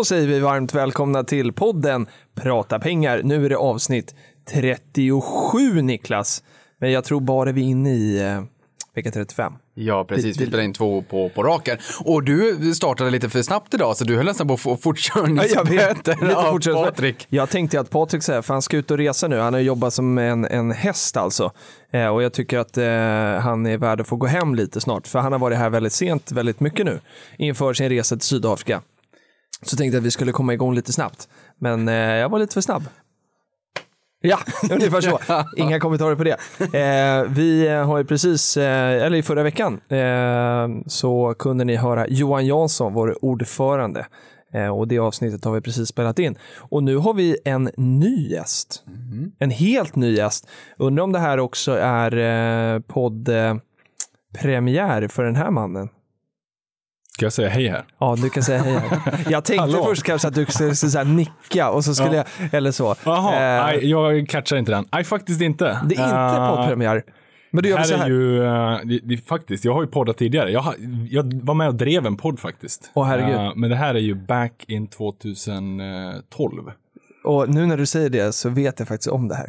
Då säger vi varmt välkomna till podden Prata pengar. Nu är det avsnitt 37 Niklas. Men jag tror bara vi är inne i eh, vecka 35. Ja, precis. Vi spelade in två på, på raken. Och du startade lite för snabbt idag, så du höll nästan på att få fortkörningsböter Lite av. Patrik. Jag tänkte att Patrik säger, för han ska ut och resa nu. Han har jobbat som en, en häst alltså. Eh, och jag tycker att eh, han är värd att få gå hem lite snart. För han har varit här väldigt sent, väldigt mycket nu. Inför sin resa till Sydafrika. Så tänkte jag att vi skulle komma igång lite snabbt. Men eh, jag var lite för snabb. Ja, ungefär så. Inga kommentarer på det. Eh, vi har ju precis, eh, eller i förra veckan, eh, så kunde ni höra Johan Jansson, vår ordförande. Eh, och det avsnittet har vi precis spelat in. Och nu har vi en ny gäst. En helt ny gäst. Undrar om det här också är eh, poddpremiär för den här mannen. Ska jag säga hej här? Ja, du kan säga hej. Jag tänkte Hallå. först kanske att du skulle så här nicka och så skulle Ja. jag, eller så. Jaha, Eh, nej, jag catchar inte den. Nej, faktiskt inte. det är inte Eh, poddpremiär. Men då gör här så här. är ju, eh, det, det, faktiskt, jag har ju poddat tidigare. Jag, jag var med och drev en podd faktiskt. Åh, herregud. Eh, men det här är ju back in 2012. Och nu när du säger det så vet jag faktiskt om det här.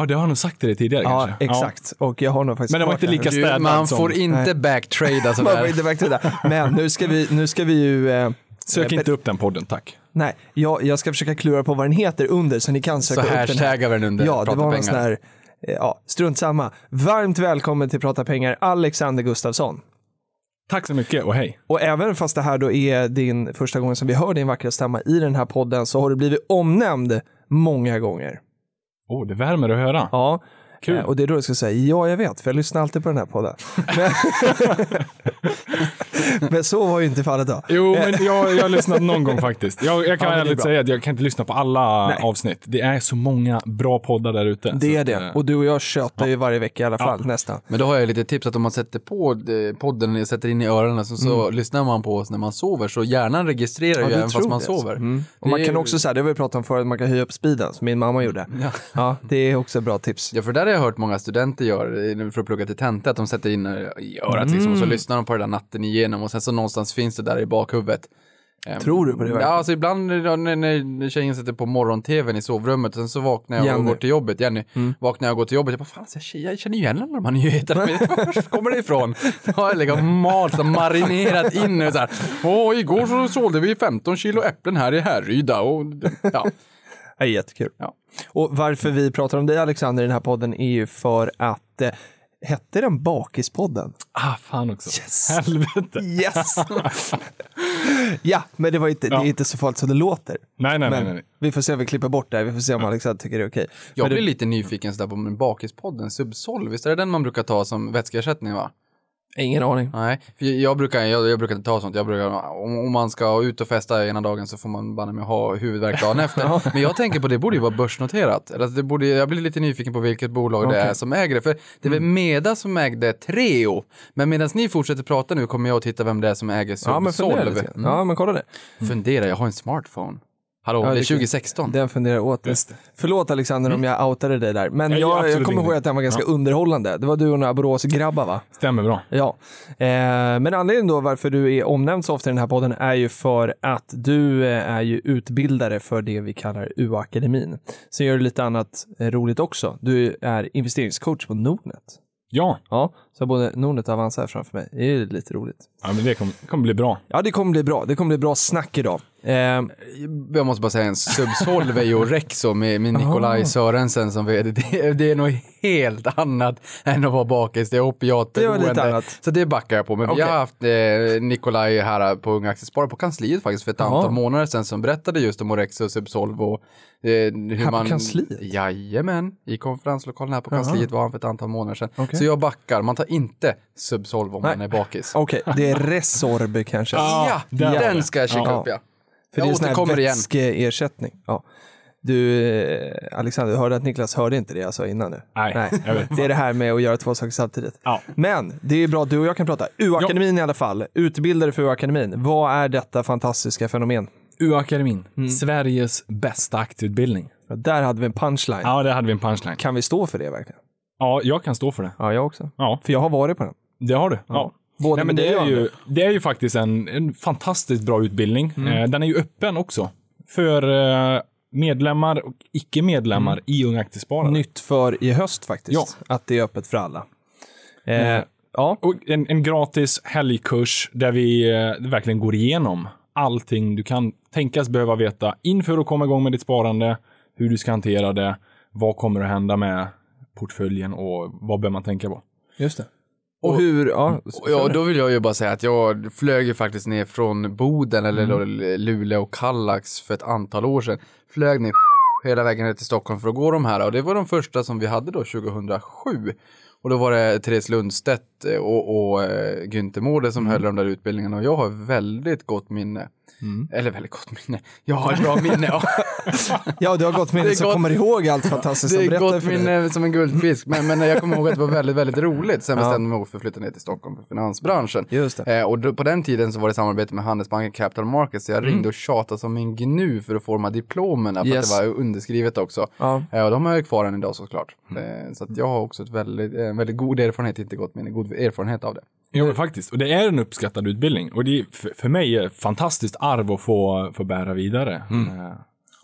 Ja, det har nog sagt till dig tidigare Ja, kanske. exakt. Och jag har nog faktiskt Men det var inte lika. Du, städad man som- får inte backtrada Man får sådär. inte backtrada. Men nu ska vi, nu ska vi ju... Eh, Sök eh, inte upp den podden, tack. Nej, jag, jag ska försöka klura på vad den heter under så ni kan söka Så upp den här. hashtaggar vi den under Ja, det var någon sån här, eh, ja, strunt samma. Varmt välkommen till Prata pengar, Alexander Gustafsson. Tack så mycket och hej. Och även fast det här då är din första gången som vi hör din vackra stämma i den här podden så har du blivit omnämnd många gånger. Oh, det värmer att höra. Ja. Kul. Eh, Och det är då du ska säga, ja jag vet, för jag lyssnar alltid på den här podden. Men, så var ju inte fallet då. Jo, men jag, jag har lyssnat någon gång faktiskt. Jag, jag kan Ja, ärligt säga att jag kan inte lyssna på alla Nej. avsnitt. Det är så många bra poddar där ute. Det är det. eh, Och du och jag tjötar ju varje vecka i alla fall, nästan. Men då har jag lite tips att om man sätter på eh, podden, sätter in i öronen så, så lyssnar man på oss när man sover. Så hjärnan registrerar Mm. Ja, ju även fast man det. sover. Mm. Och man är- kan också säga, det har vi pratat om förut, man kan höja upp speeden, som min mamma gjorde. Ja. Ja, det är också ett bra tips. Ja, för där har jag hört många studenter gör eh, för att plugga till tenta, att de sätter in eh, i örat liksom, och Mm. så lyssnar de på det där natten igenom och sen så någonstans finns det där i bakhuvudet. Ehm, Tror du på det Ja, verkligen? alltså ibland när, när, när tjejen sätter på morgon-tvn i sovrummet och sen så vaknar jag och Jenny. går till jobbet, Jenny, vaknar jag och går till jobbet, jag bara fan, jag, jag känner ju igen alla de här nyheterna, var kommer det ifrån? Då har jag liksom malt och marinerat in och så här, åh, igår så sålde vi 15 kilo äpplen här i Härryda och ja. Ja, jättekul. Ja. Och varför vi pratar om dig Alexander i den här podden är ju för att, eh, hette den Bakispodden? Ah, fan också. Yes. Helvete. Yes! ja, men det, var inte, det är Ja. inte så farligt som det låter. Nej, nej, nej. Men nej. vi får se om vi klipper bort det här, vi får se om Alexander tycker det är okej. Jag Men blir det- lite nyfiken sådär på min bakispodden, Subsol, visst är det den man brukar ta som vätskeersättning va? Ingen aning. Nej, jag brukar, jag, jag brukar inte ta sånt. Jag brukar, om, om man ska ut och festa ena dagen så får man banne mig ha huvudvärk dagen efter. Men jag tänker på det borde ju vara börsnoterat. Eller det borde, jag blir lite nyfiken på vilket bolag det Okej. är som äger det. För det är väl Meda som ägde Treo. Men medan ni fortsätter prata nu kommer jag att titta vem det är som äger Subsol. Ja, men fundera lite. grann. Ja, men kolla det. Fundera, jag har en smartphone. Hallå, Ja, det det är kan- 2016. Den funderar åt. Just det. Förlåt Alexander om jag outade dig där. Men jag, jag absolut kommer ihåg att den var ganska underhållande. Det var du och några Boråsgrabbar va? Stämmer bra. Ja. Eh, men anledningen då varför du är omnämnd så ofta i den här podden är ju för att du eh, är ju utbildare för det vi kallar UA-akademin. Sen gör du lite annat eh, roligt också. Du är investeringscoach på Nordnet. Ja, Ja, så både Nordnet och Avanza här framför mig. Det är ju lite roligt. ja men det kommer, kommer bli bra. Ja, det kommer bli bra. Det kommer bli bra snack idag. Eh, Jag måste bara säga en Subsolve och Rexo med, med Nikolaj Aha. Sörensen som vd. Det, det är något helt annat än att vara bakis. Det är annat. Så det backar jag på. Men vi Okej. har haft eh, Nikolaj här på Unga Aktiesparare på kansliet faktiskt för ett antal månader sedan som berättade just om Orexo och Subsolve och eh, hur Här på man... kansliet? Jajamän, i konferenslokalen här på Jaha. kansliet var han för ett antal månader sedan. Okej. Så jag backar, man tar inte Subsolve om Nej. man är bakis. Okej, det är Resorb kanske. Ja, där var den ska jag kika Ja. upp ja. För Jag det är sån här vätskeersättning. Ja. Du, eh, Alexander, du hörde att Niklas hörde inte det jag sa innan nu? Nej, jag vet. Det är det här med att göra två saker samtidigt. Ja. Men det är bra att du och jag kan prata. UA-akademin i alla fall, utbildare för UA-akademin. Vad är detta fantastiska fenomen? UA-akademin. Mm. Sveriges bästa aktieutbildning. Ja, Där hade vi en punchline. Ja, det hade vi en punchline. Kan vi stå för det verkligen? Ja, jag kan stå för det. Ja, jag också. Ja, För jag har varit på den. det har du. Ja. Både Nej, men det, är ju, det är ju faktiskt en, en fantastiskt bra utbildning. Mm. Eh, den är ju öppen också. För eh, medlemmar och icke-medlemmar Mm. i Unga Aktiesparare. Nytt för i höst faktiskt. Ja. Att det är öppet för alla. Eh, Mm. Ja, Och en, en gratis helgkurs där vi eh, verkligen går igenom allting du kan tänkas behöva veta inför att komma igång med ditt sparande, hur du ska hantera det, vad kommer att hända med portföljen och vad bör man tänka på. just det. Och, hur, ja. Och Ja, då vill jag ju bara säga att jag flög ju faktiskt ner från Boden eller då Luleå och Kallax för ett antal år sedan. Flög ner hela vägen ner till Stockholm för att gå de här och det var de första som vi hade då 2007. Och då var det Therese Lundstedt eh, och, och eh, Günther Mårder som höll de där utbildningarna och jag har väldigt gott minne. Eller väldigt gott minne. Jag har ett bra minne. Ja. Ja, du har Det är det som gott- kommer ihåg allt fantastiskt Det som är berättar gott för dig. minne som en guldfisk. Men, men jag kommer ihåg att det var väldigt, väldigt roligt. Sen bestämde jag mig för att flytta ner till Stockholm för finansbranschen. Just det. Eh, och då, på den tiden så var det samarbete med Handelsbanken Capital Markets. Så jag ringde och tjatade som en gnu för att få de här diplomerna. För Mm. Yes. att det var underskrivet också. Ja. Eh, och de har jag kvar än idag såklart. Eh, så jag har också ett väldigt, en väldigt god erfarenhet, inte gott minne, god erfarenhet av det. Jo, men faktiskt. Och det är en uppskattad utbildning. Och det är för, för mig är ett fantastiskt arv att få, få bära vidare. Eh,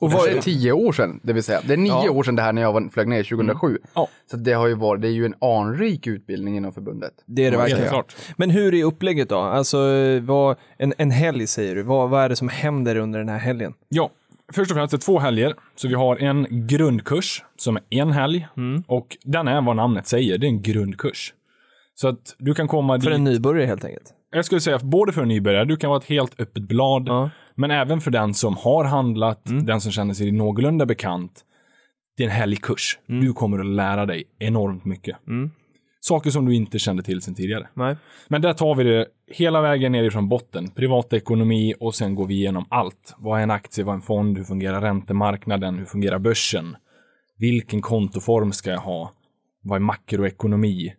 Och var det tio år sedan, det vill säga. Det är nio Ja. år sedan det här när jag var, flög ner 2007. Ja. Så det har ju varit, det är ju en anrik utbildning inom förbundet. Det är det verkligen. klart. Men hur är upplägget då? Alltså, vad, en, en helg säger du. Vad, vad är det som händer under den här helgen? Ja, först och främst är det två helger. Så vi har en grundkurs som är en helg. Mm. Och den är vad namnet säger, det är en grundkurs. Så att du kan komma För dit. en nybörjare helt enkelt. Jag skulle säga både för en nybörjare, du kan vara ett helt öppet blad. Ja. Men även för den som har handlat, den som känner sig någorlunda bekant. Det är en helgkurs. Du kommer att lära dig enormt mycket. Saker som du inte kände till sedan tidigare. Nej. Men där tar vi det hela vägen nerifrån botten. Privatekonomi och sen går vi igenom allt. Vad är en aktie? Vad är en fond? Hur fungerar räntemarknaden? Hur fungerar börsen? Vilken kontoform ska jag ha? Vad är makroekonomi?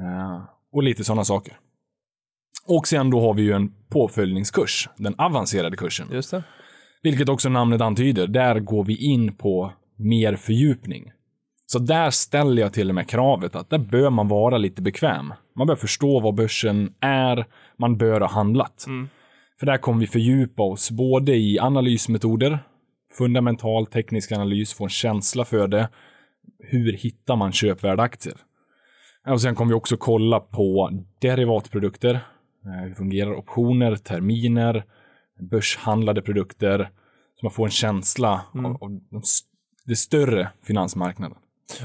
Eh, och lite sådana saker. Och sen då har vi ju en påföljningskurs, den avancerade kursen. Just det. Vilket också namnet antyder, där går vi in på mer fördjupning. Så där ställer jag till och med kravet att där bör man vara lite bekväm. Man bör förstå vad börsen är, man bör ha handlat. För där kommer vi fördjupa oss både i analysmetoder, fundamental teknisk analys, få en känsla för det. Hur hittar man köpvärda aktier? Och sen kommer vi också kolla på derivatprodukter. Eh, Hur fungerar optioner, terminer, börshandlade produkter. Så man får en känsla av, av de det större finansmarknaden.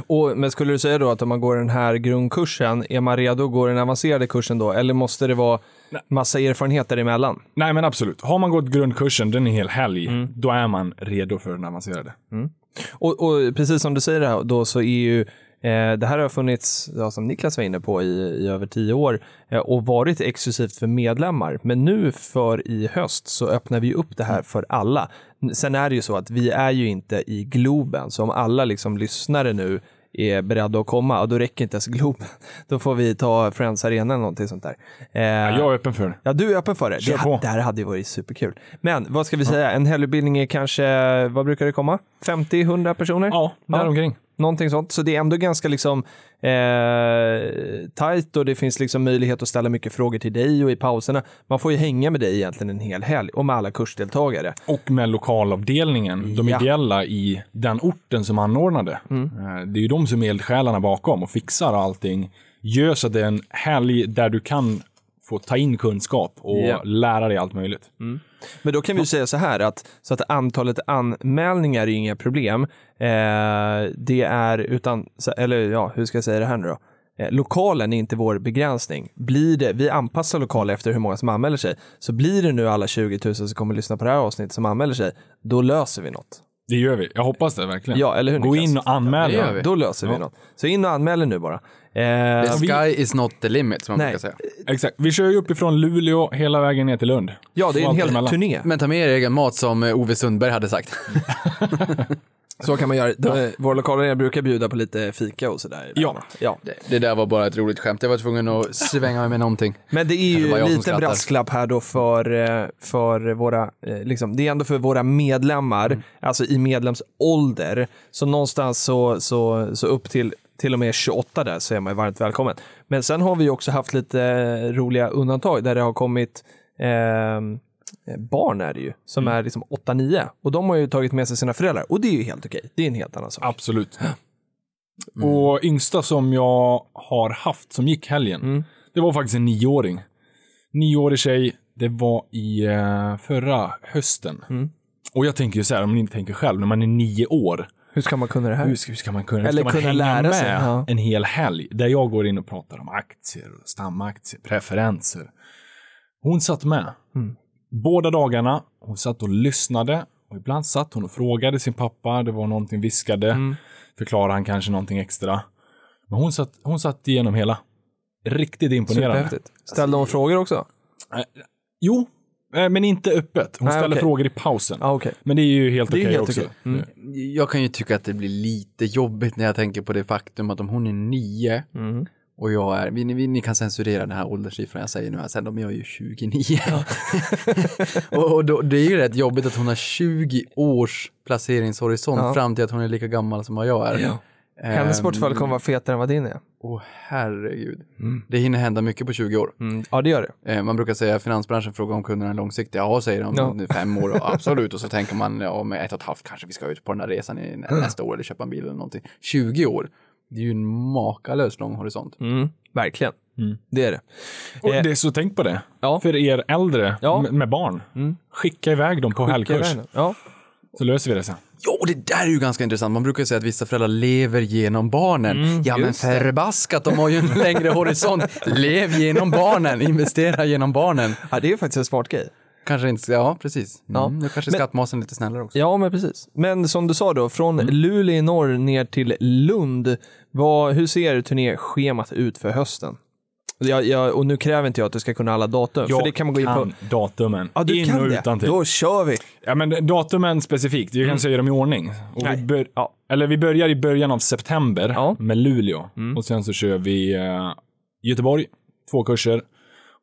Och, men skulle du säga då att om man går den här grundkursen, är man redo att gå den avancerade kursen då? Eller måste det vara massa erfarenheter emellan? Nej men absolut, har man gått grundkursen, den är hel helg, då är man redo för den avancerade. Och, och precis som du säger här, då så är ju det här har funnits, ja, som Niklas var inne på, i, i över tio år eh, och varit exklusivt för medlemmar. Men nu för i höst så öppnar vi upp det här för alla. Sen är det ju så att vi är ju inte i Globen, så om alla liksom lyssnare nu är beredda att komma, och då räcker inte ens Globen. Då får vi ta Friends Arena eller någonting sånt där. Eh, Ja, jag är öppen för det. Ja, du är öppen för det. Kör det, på. det här hade ju varit superkul. Men vad ska vi säga, en helgutbildning är kanske, vad brukar det komma? 50-100 personer? Ja, däromkring. Någonting sånt. Så det är ändå ganska liksom eh, tajt och det finns liksom möjlighet att ställa mycket frågor till dig och i pauserna. Man får ju hänga med dig egentligen en hel helg och med alla kursdeltagare. Och med lokalavdelningen, de Ja. ideella i den orten som anordnade. Eh, Det är ju de som är eldsjälarna bakom och fixar allting. Gör så att det är en helg där du kan få ta in kunskap och Ja. lära dig allt möjligt. Men då kan vi säga så här att, så att antalet anmälningar är inga problem. Eh, det är utan, eller ja, hur ska jag säga det här nu då? Eh, lokalen är inte vår begränsning. Blir det, vi anpassar lokal efter hur många som anmäler sig. Så blir det nu alla 20 000 som kommer lyssna på det här avsnittet som anmäler sig, då löser vi något. Det gör vi. Jag hoppas det verkligen. Ja, eller hur, Gå Niklas? in och anmäl vi. Då löser vi något. Så in och anmäl nu bara. Eh, The sky is not the limit, som man Nej. brukar säga. Exakt. Vi kör ju uppifrån Luleå hela vägen ner till Lund. ja, det är en hel turné. Men ta med er egen mat som eh, Ove Sundberg hade sagt. Så kan man göra. De, våra lokaler brukar bjuda på lite fika och sådär. Ja. ja. Det, det där var bara ett roligt skämt. Jag var tvungen att svänga mig med någonting. Men det är ju jag som lite skrattar. brasklapp här då för, eh, för våra, eh, liksom, det är ändå för våra medlemmar, Mm. alltså i medlemsålder. Så någonstans så, så, så upp till till och med 28 där så är man ju varmt välkommen. Men sen har vi också haft lite roliga undantag där det har kommit eh, barn är det ju, som Mm. är liksom 8-9 och de har ju tagit med sig sina föräldrar och det är ju helt okej. Det är en helt annan sak. Absolut. Mm. Och yngsta som jag har haft som gick helgen, Mm. det var faktiskt en nioåring. Nioårig tjej, det var i eh, förra hösten. Mm. Och jag tänker ju så här, om ni inte tänker själv, när man är nio år, Hur ska man kunna det här? hur ska, hur ska man kunna, Eller ska man kunna lära med sig, ja. en hel helg? Där jag går in och pratar om aktier, och stamaktier, preferenser. Hon satt med. Mm. Båda dagarna. Hon satt och lyssnade. Och ibland satt hon och frågade sin pappa. Det var någonting viskade. Mm. Förklarade han kanske någonting extra. Men hon satt, hon satt igenom hela. Riktigt imponerande. Superhäftigt. Ställde hon frågor också? Jo, eh, men inte öppet. Hon Nej, ställde okej. frågor i pausen. Ja, okej. Men det är ju helt Det är okej helt också. Mm. Jag kan ju tycka att det blir lite jobbigt när jag tänker på det faktum att om hon är nio Mm. Och jag är, vi, vi, ni kan censurera den här ålderssiffran jag säger nu här sen, de är ju 29. och och då, det är ju rätt jobbigt att hon har 20 års placeringshorisont Ja. fram till att hon är lika gammal som vad jag är. Ja. Hennes Ehm, portfölj kommer vara fetare än vad din är. Åh herregud. Det hinner hända mycket på 20 år. Ja, det gör det. Eh, Man brukar säga finansbranschen frågar om kunderna är långsiktiga. Ja, säger de. Ja. Fem år, ja, absolut. Och så tänker man, ja, med ett och ett halvt kanske vi ska ut på den här resan i nä- nästa år eller köpa en bil eller någonting. 20 år, det är ju en makalös lång horisont. Mm. Verkligen. Det är det. Och Eh, det är så tänk på det. Ja. För er äldre Ja. med, med barn. Skicka iväg dem på helgkurs. Ja. Så löser vi det sen. Jo, det där är ju ganska intressant. Man brukar ju säga att vissa föräldrar lever genom barnen. ja, men förbaskat, de har ju en längre horisont. Lev genom barnen, investera genom barnen. ja, det är faktiskt en smart grej. Kanske inte, ja precis. Mm, Ja. Nu kanske Men- skattmasen är lite snällare också. Ja, men precis. Men som du sa då, från Luleå i norr ner till Lund. Vad, hur ser turnéschemat ut för hösten? Jag, jag, och nu kräver inte jag att du ska kunna alla datum, för det kan man gå in på. datumen. Ja, du in kan och det. utan till. Då kör vi. Ja, men datumen specifikt, jag kan säga dem i ordning. Och vi, bör, ja, eller vi börjar i början av september Ja. Mm. med Luleå. Och sen så kör vi eh, Göteborg, två kurser.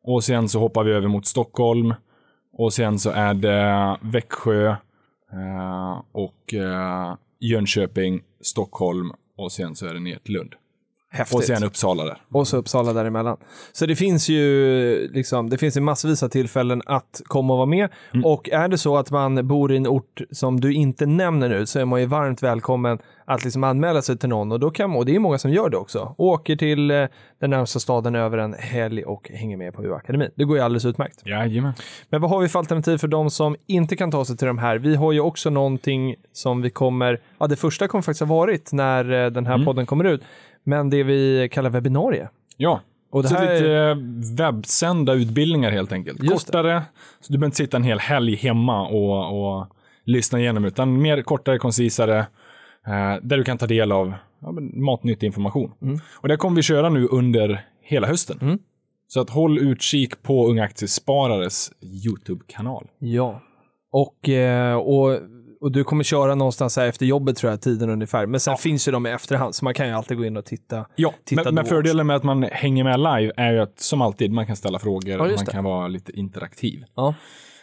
Och sen så hoppar vi över mot Stockholm. Och sen så är det Växjö eh, och eh, Jönköping, Stockholm och sen så är det ner till Lund. Häftigt. Och sen Uppsala där. och så Uppsala däremellan. Så det finns ju liksom, det finns ju massvis av tillfällen att komma och vara med. Och är det så att man bor i en ort som du inte nämner nu så är man ju varmt välkommen att liksom anmäla sig till någon och då kan man, och det är många som gör det också, åker till eh, den närmsta staden över en helg och hänger med på UA-akademin. Det går ju alldeles utmärkt. Jajamän. Men vad har vi för alternativ för de som inte kan ta sig till de här? Vi har ju också någonting som vi kommer, ja det första kommer faktiskt ha varit när eh, den här podden kommer ut, men det vi kallar webbinarie. Ja. Och det så här- lite eh, webbsända utbildningar helt enkelt. Just det. kortare, så du behöver inte sitta en hel helg hemma och, och lyssna igenom, utan mer kortare, koncisare, eh, där du kan ta del av ja, matnyttig information. Mm. Och det kommer vi köra nu under hela hösten. Så att håll utkik på Unga Aktiesparares YouTube-kanal. Ja. Och, eh, och, och du kommer köra någonstans här efter jobbet tror jag, tiden ungefär. Men sen finns ju de i efterhand, så man kan ju alltid gå in och titta. Ja, Titta men, men fördelen med att man hänger med live är ju att som alltid, man kan ställa frågor, Ja, man kan vara lite interaktiv. Ja.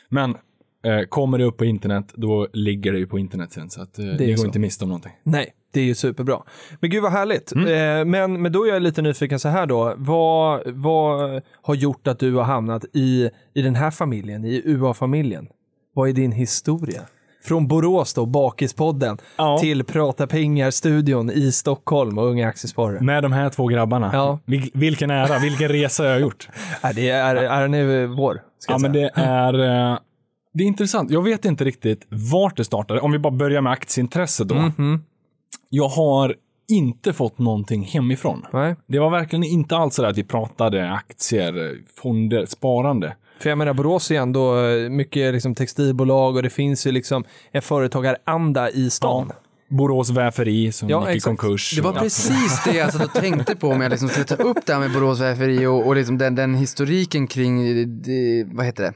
Men eh, kommer det upp på internet, då ligger det ju på internet sen. Så att, eh, det, är går så. inte miste om någonting. Nej, det är ju superbra. Men gud vad härligt. Mm. Eh, men, men då är jag lite nyfiken så här då. Vad, vad har gjort att du har hamnat i, i den här familjen, i UA-familjen? Vad är din historia? Från Borås då, Bakispodden, Ja. till Prata Pengar-studion i Stockholm och Unga Aktiesparare. Med de här två grabbarna. Ja. Vil, vilken ära, vilken resa jag har gjort. Det är, är nu vår, ska Ja, men det är, eh, det är intressant. Jag vet inte riktigt vart det startade. Om vi bara börjar med aktieintresset då. Mhm. Jag har inte fått någonting hemifrån. Nej. Det var verkligen inte alls så att vi pratade aktier, fonder, sparande. För jag menar, Borås är ändå eh, mycket liksom, textilbolag och det finns ju liksom en företagaranda i stan. Borås väferi som Ja, gick i exakt. konkurs. Det var precis det jag satt och tänkte på om jag liksom skulle ta upp det här med Borås väferi och, och liksom den, den historiken kring, det, vad heter det?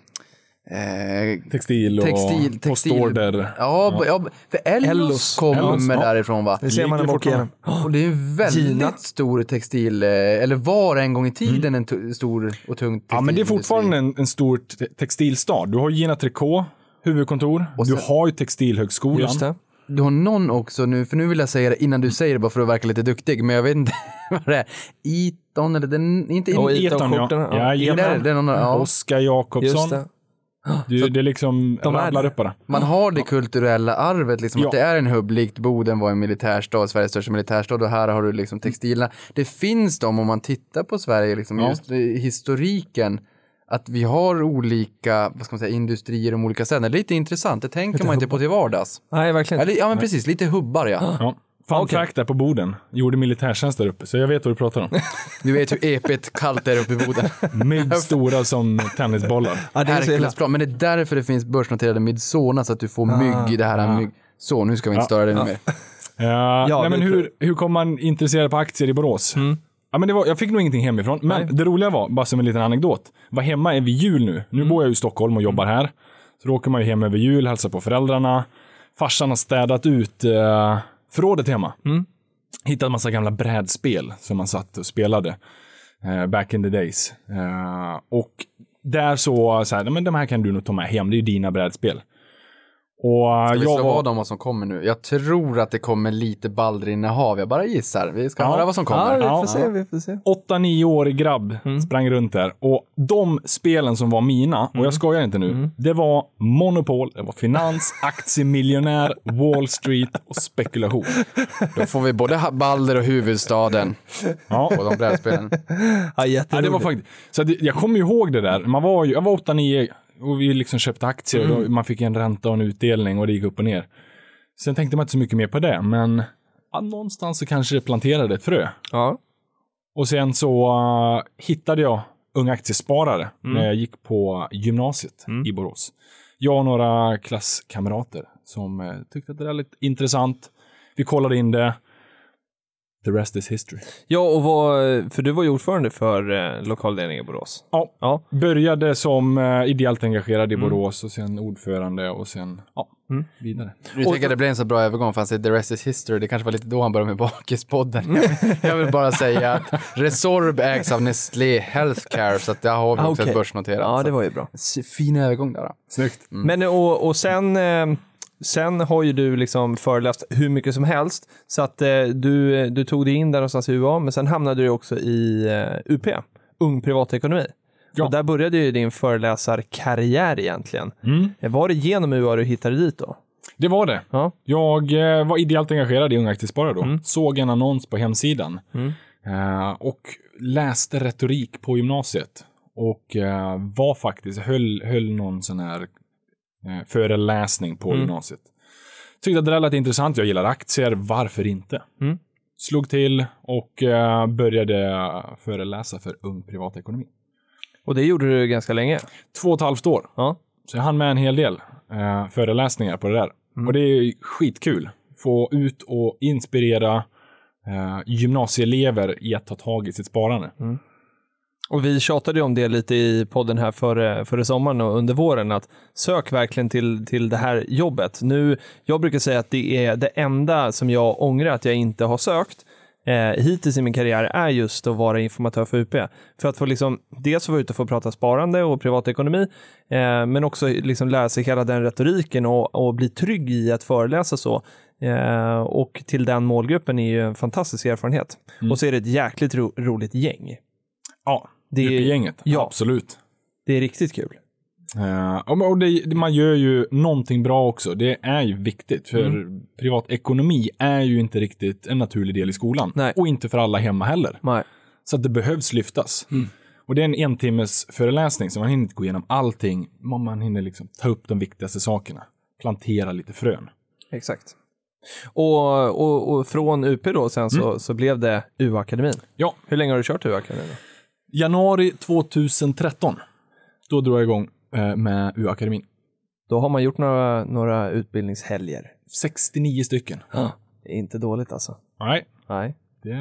Eh, Textil och Textil- textil- postorder. ja, ja, för Ellos, Ellos. kommer Ellos, ja. därifrån va? Det ser man när man åker igenom. Och det är en väldigt Gina. stor textil, eh, eller var en gång i tiden en t- stor och tung textilindustri. Ja, men det är fortfarande en, en stor te- textilstad. Du har Gina Tricot, huvudkontor. Och du sen- har ju Textilhögskolan. Just det. Du har någon också nu, för nu vill jag säga det innan du säger det bara för att verka lite duktig, men jag vet inte vad det är. Eton eller den, inte in, Och Eton, ja. Ja. Ja, det, jajamän. det är någon, ja. Oskar Jakobsson. Du, det är liksom De rabblar upp bara. Man har det kulturella arvet, liksom, Ja. att det är en hubb, likt Boden var en militärstad, Sveriges största militärstad, och här har du liksom textilerna. Det finns de, om man tittar på Sverige, liksom, Ja. just historiken, att vi har olika, vad ska man säga, industrier om olika ställen. Det är lite intressant, det tänker man inte på till vardags. Nej, verkligen. Eller, ja men precis, lite hubbar ja. Ja. Fun Okej. fact där på Boden. Gjorde militärtjänst där uppe, så jag vet vad du pratar om. Du vet hur epigt kallt det är uppe i Boden. Mygg stora som tennisbollar. ja, det är så illa. Herkulesplan, men det är därför det finns börsnoterade Midsona, så att du får mygg i det här mygg. Så, nu ska vi inte störa dig mer. Ja, Ja, nej, men hur, hur kom man intresserad på aktier i Borås? Ja, men det var, jag fick nog ingenting hemifrån, men det roliga var, bara som en liten anekdot, var hemma över jul nu. Nu bor jag i Stockholm och jobbar här. Så då åker man ju hem över jul, hälsar på föräldrarna. Farsan har städat ut eh, förrådet hemma. Hittat massa gamla brädspel som man satt och spelade eh, back in the days. Eh, och där så, så här, "Nej, men de här kan du nog ta med hem, det är ju dina brädspel. Och Ska vi jag slå var... vad om vad som kommer nu? Jag tror att det kommer lite Baldrinnehav. Jag bara gissar. Vi ska Ja. höra vad som Ja, kommer. vi Ja. får se, vi får se. 8-9-årig grabb Mm. sprang runt där. Och de spelen som var mina, och Mm. jag skojar inte nu, det var Monopol, det var finans, aktiemiljonär, Wall Street och spekulation. Då får vi både Balder och huvudstaden Ja. på de brädspelen. Ja, Ja, det var faktiskt, så jag kommer ju ihåg det där. Man var, ju- jag var 8-9 och vi liksom köpte aktier och Mm. då, man fick en ränta och en utdelning och det gick upp och ner. Sen tänkte man inte så mycket mer på det, men ja, någonstans så kanske det planterade ett frö. Ja. Och sen så uh, hittade jag Ung Aktiesparare Mm. när jag gick på gymnasiet i Borås. Jag och några klasskamrater som uh, tyckte att det var lite intressant. Vi kollade in det. The rest is history. ja, och vad, för du var ju ordförande för eh, lokalledningen i Borås. Ja, Ja. började som uh, ideellt engagerad i Borås och sen ordförande och sen ja, vidare. Nu tänker det blev en så bra övergång för han säger the rest is history. Det kanske var lite då han började med Bakispodden. Jag vill bara säga att Resorb ägs av Nestlé Healthcare så att där har vi Ah, också okej. ett börsnoterat. Ja, det var ju bra. att- Fin övergång där. då. Snyggt. Men och, och sen, eh, sen har ju du liksom föreläst hur mycket som helst. Så att eh, du, du tog dig in där någonstans i UA, men sen hamnade du också i eh, UP, Ung Privatekonomi. Ja. Och där började ju din föreläsarkarriär egentligen. Mm. Eh, Var det genom UA du hittade dit då? Det var det. Ja. Jag eh, var ideellt engagerad i Unga Aktiesparare då. Mm. Såg en annons på hemsidan. Eh, och läste retorik på gymnasiet. Och eh, var faktiskt, höll, höll någon sån här eh, föreläsning på Mm. gymnasiet. Tyckte att det lät intressant. Jag gillar aktier. Varför inte? Mm. Slog till och eh, började föreläsa för Ung Privatekonomi. Och det gjorde du ganska länge. Två och ett halvt år. Ja. Så jag hann med en hel del eh, föreläsningar på det där. Och det är skitkul. Få ut och inspirera eh, gymnasieelever i att ta tag i sitt sparande. Och vi tjatade om det lite i podden här före, före sommaren och under våren, att sök verkligen till, till det här jobbet. Nu, jag brukar säga att det är det enda som jag ångrar att jag inte har sökt eh, hittills i min karriär är just att vara informatör för UP. För att få liksom, dels vara ute och få prata sparande och privatekonomi, eh, men också liksom lära sig hela den retoriken och, och bli trygg i att föreläsa så. Eh, och till den målgruppen är ju en fantastisk erfarenhet. Och så är det ett jäkligt ro, roligt gäng. Ja, Det är- gänget. ja. Absolut. Det är riktigt kul. Eh, och det, man gör ju någonting bra också. Det är ju viktigt, för Mm. privatekonomi är ju inte riktigt en naturlig del i skolan. Nej. Och inte för alla hemma heller. Nej. Så att det behövs lyftas. Och det är en en timmes föreläsning, så man hinner inte gå igenom allting. Man hinner liksom ta upp de viktigaste sakerna. Plantera lite frön. Exakt. Och, och, och från UP då sen så, så blev det UA-akademin. Ja, Hur länge har du kört UA-akademin? Januari 2013. Då drar jag igång eh, med U-akademin. Då har man gjort några, några utbildningshelger. 69 stycken. Det är inte dåligt alltså. Nej, Nej. det.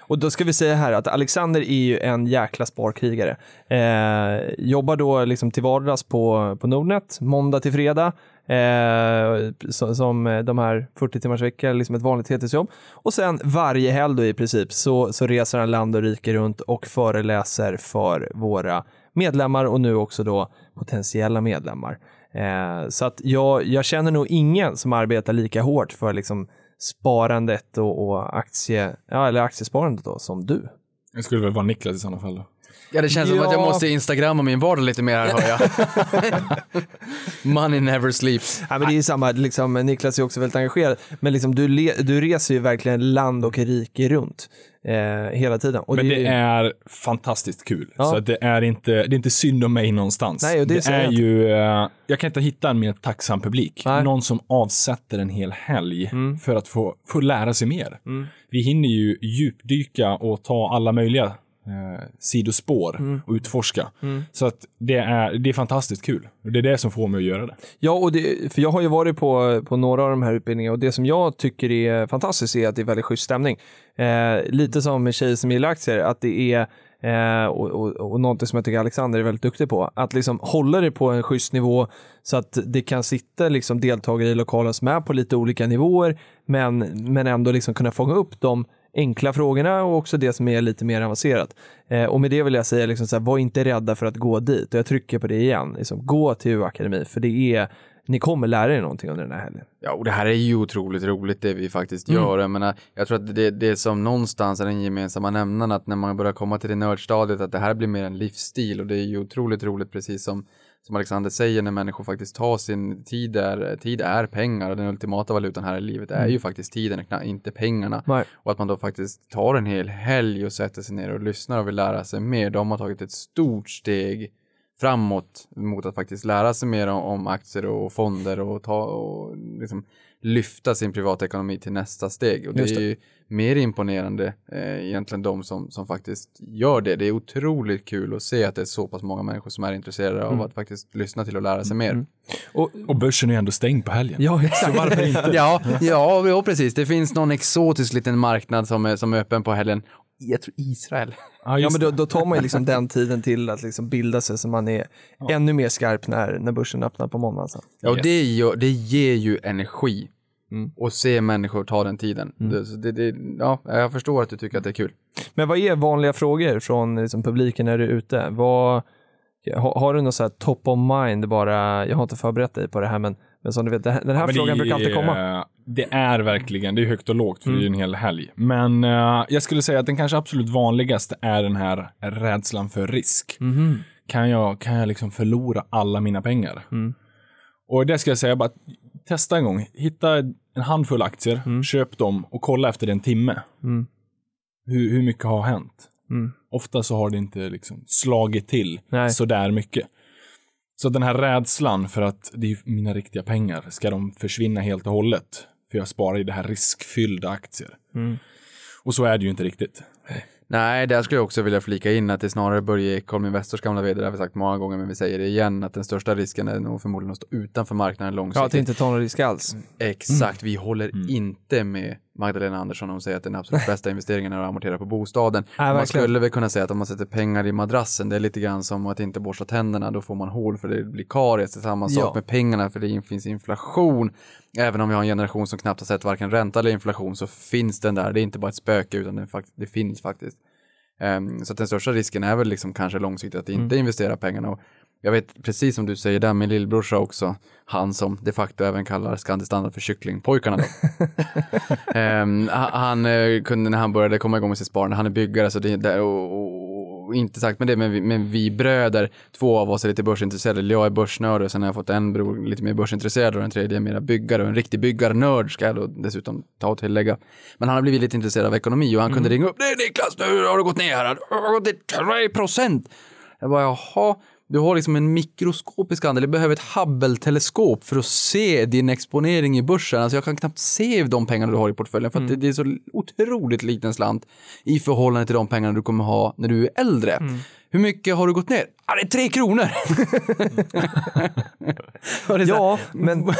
Och då ska vi säga här att Alexander är ju en jäkla sparkrigare. Eh, jobbar då liksom till vardags på, på Nordnet, måndag till fredag. Eh, som eh, de här 40 timmars vecka, liksom ett vanligt heltidsjobb. Och sen varje helg då i princip så, så reser han land och rike runt och föreläser för våra medlemmar och nu också då potentiella medlemmar. Eh, så att jag, jag känner nog ingen som arbetar lika hårt för liksom sparandet och, och aktie, ja, eller aktiesparandet då, som du. Det skulle väl vara Niklas i sådana fall då. Ja, det känns som att jag Ja. måste instagramma min vardag lite mer här, hör jag. Money never sleeps. Ja, men det är ju samma, liksom, Niklas är också väldigt engagerad, men liksom, du, le, du reser ju verkligen land och rike runt eh, hela tiden. Och Men det, det är fantastiskt kul. Ja. Så det, är inte, det är inte synd om mig någonstans. Nej, det det är jag ju, eh, jag kan inte hitta en mer tacksam publik. Nej. Någon som avsätter en hel helg Mm. för att få, få lära sig mer. Vi hinner ju djupdyka och ta alla möjliga eh, sidospår Mm. och utforska. Så att det är, det är fantastiskt kul. Och det är det som får mig att göra det. Ja, och det, för jag har ju varit på, på några av de här utbildningarna och det som jag tycker är fantastiskt är att det är väldigt schysst stämning. Eh, lite som med tjejer som gillar aktier, att det är Eh, och, och, och någonting som jag tycker Alexander är väldigt duktig på, att liksom hålla det på en schysst nivå så att det kan sitta liksom deltagare i lokalen som är på lite olika nivåer, men, men ändå liksom kunna fånga upp de enkla frågorna och också det som är lite mer avancerat. Eh, och med det vill jag säga, liksom så här, var inte rädda för att gå dit. Och jag trycker på det igen. Liksom, gå till U-akademi, för det är, ni kommer lära er någonting under den här helgen. Ja, och det här är ju otroligt roligt det vi faktiskt Mm. gör. Jag menar, jag tror att det, det som någonstans är den gemensamma nämnaren att när man börjar komma till det nördstadiet att det här blir mer en livsstil och det är ju otroligt roligt precis som som Alexander säger när människor faktiskt tar sin tid är, tid är pengar och den ultimata valutan här i livet är ju faktiskt tiden, inte pengarna. Mm. Nej. Och att man då faktiskt tar en hel helg och sätter sig ner och lyssnar och vill lära sig mer. De har tagit ett stort steg framåt mot att faktiskt lära sig mer om, om aktier och fonder och, ta, och liksom lyfta sin privatekonomi till nästa steg. Och det Just är det. ju mer imponerande eh, egentligen de som, som faktiskt gör det. Det är otroligt kul att se att det är så pass många människor som är intresserade av att faktiskt lyssna till och lära sig mer. Och, Och börsen är ändå stängd på helgen. ja, exakt. Varför inte? Ja, ja, ja, precis. Det finns någon exotisk liten marknad som är, som är öppen på helgen. Jag tror Israel. Ja, Ja, men då, då tar man ju liksom den tiden till att liksom bilda sig så man är ännu mer skarp när, när börsen öppnar på måndag. Sen. Ja, och Yes. det, gör, det ger ju energi. Och se människor ta den tiden. Det, så det, det, ja, jag förstår att du tycker att det är kul. Men vad är vanliga frågor från liksom, publiken när du är ute? Vad, har, har du något så här top of mind bara, jag har inte förberett dig på det här, men, men som du vet, den här Men frågan brukar alltid komma. eh, Det är verkligen, det är högt och lågt för det är en hel helg. Men eh, jag skulle säga att den kanske absolut vanligaste är den här rädslan för risk. Kan, jag, kan jag liksom förlora alla mina pengar? Och det ska jag säga, bara testa en gång. Hitta en handfull aktier, köp dem och kolla efter en timme. Hur, hur mycket har hänt? Ofta så har det inte liksom slagit till Nej. så där mycket. Så den här rädslan för att det är mina riktiga pengar, ska de försvinna helt och hållet? För jag sparar i det här riskfyllda aktier. Och så är det ju inte riktigt. Nej, där skulle jag också vilja flika in att det snarare Börje Ekholm, Investors gamla vd, det har vi sagt många gånger, men vi säger det igen, att den största risken är nog förmodligen att stå utanför marknaden Ja, långsiktigt. att inte ta någon risk alls. Exakt, vi håller inte med Magdalena Andersson hon säger att den absolut bästa investeringen är att amortera på bostaden. man verkligen. skulle väl kunna säga att om man sätter pengar i madrassen, det är lite grann som att inte borsta tänderna, då får man hål för det blir karies. Det är samma sak Ja. med pengarna för det finns inflation. Även om vi har en generation som knappt har sett varken ränta eller inflation så finns den där. Det är inte bara ett spöke utan det, fakt- det finns faktiskt. Ehm, så den största risken är väl liksom kanske långsiktigt att inte investera pengarna. Och jag vet precis som du säger där, min lillbrorsa också, han som de facto även kallar Scandi Standard för kycklingpojkarna då. Ha- han eh, kunde när han började komma igång med sitt sparande, han är byggare så det, det och, och, och inte sagt med det, men vi, men vi bröder, två av oss är lite börsintresserade, eller jag är börsnörd och sen har jag fått en bror lite mer börsintresserad och den tredje är mera byggare och en riktig byggarnörd ska jag då dessutom ta och tillägga. Men han har blivit lite intresserad av ekonomi och han kunde ringa upp, nej Niklas, nu har det gått ner här, det ner 3 procent. Jag bara, jaha, du har liksom en mikroskopisk andel, du behöver ett Hubble-teleskop för att se din exponering i börsen. Alltså jag kan knappt se de pengarna du har i portföljen för att det, det är så otroligt liten slant i förhållande till de pengarna du kommer ha när du är äldre. Hur mycket har du gått ner? Ja, det är tre kronor. Här, Ja, men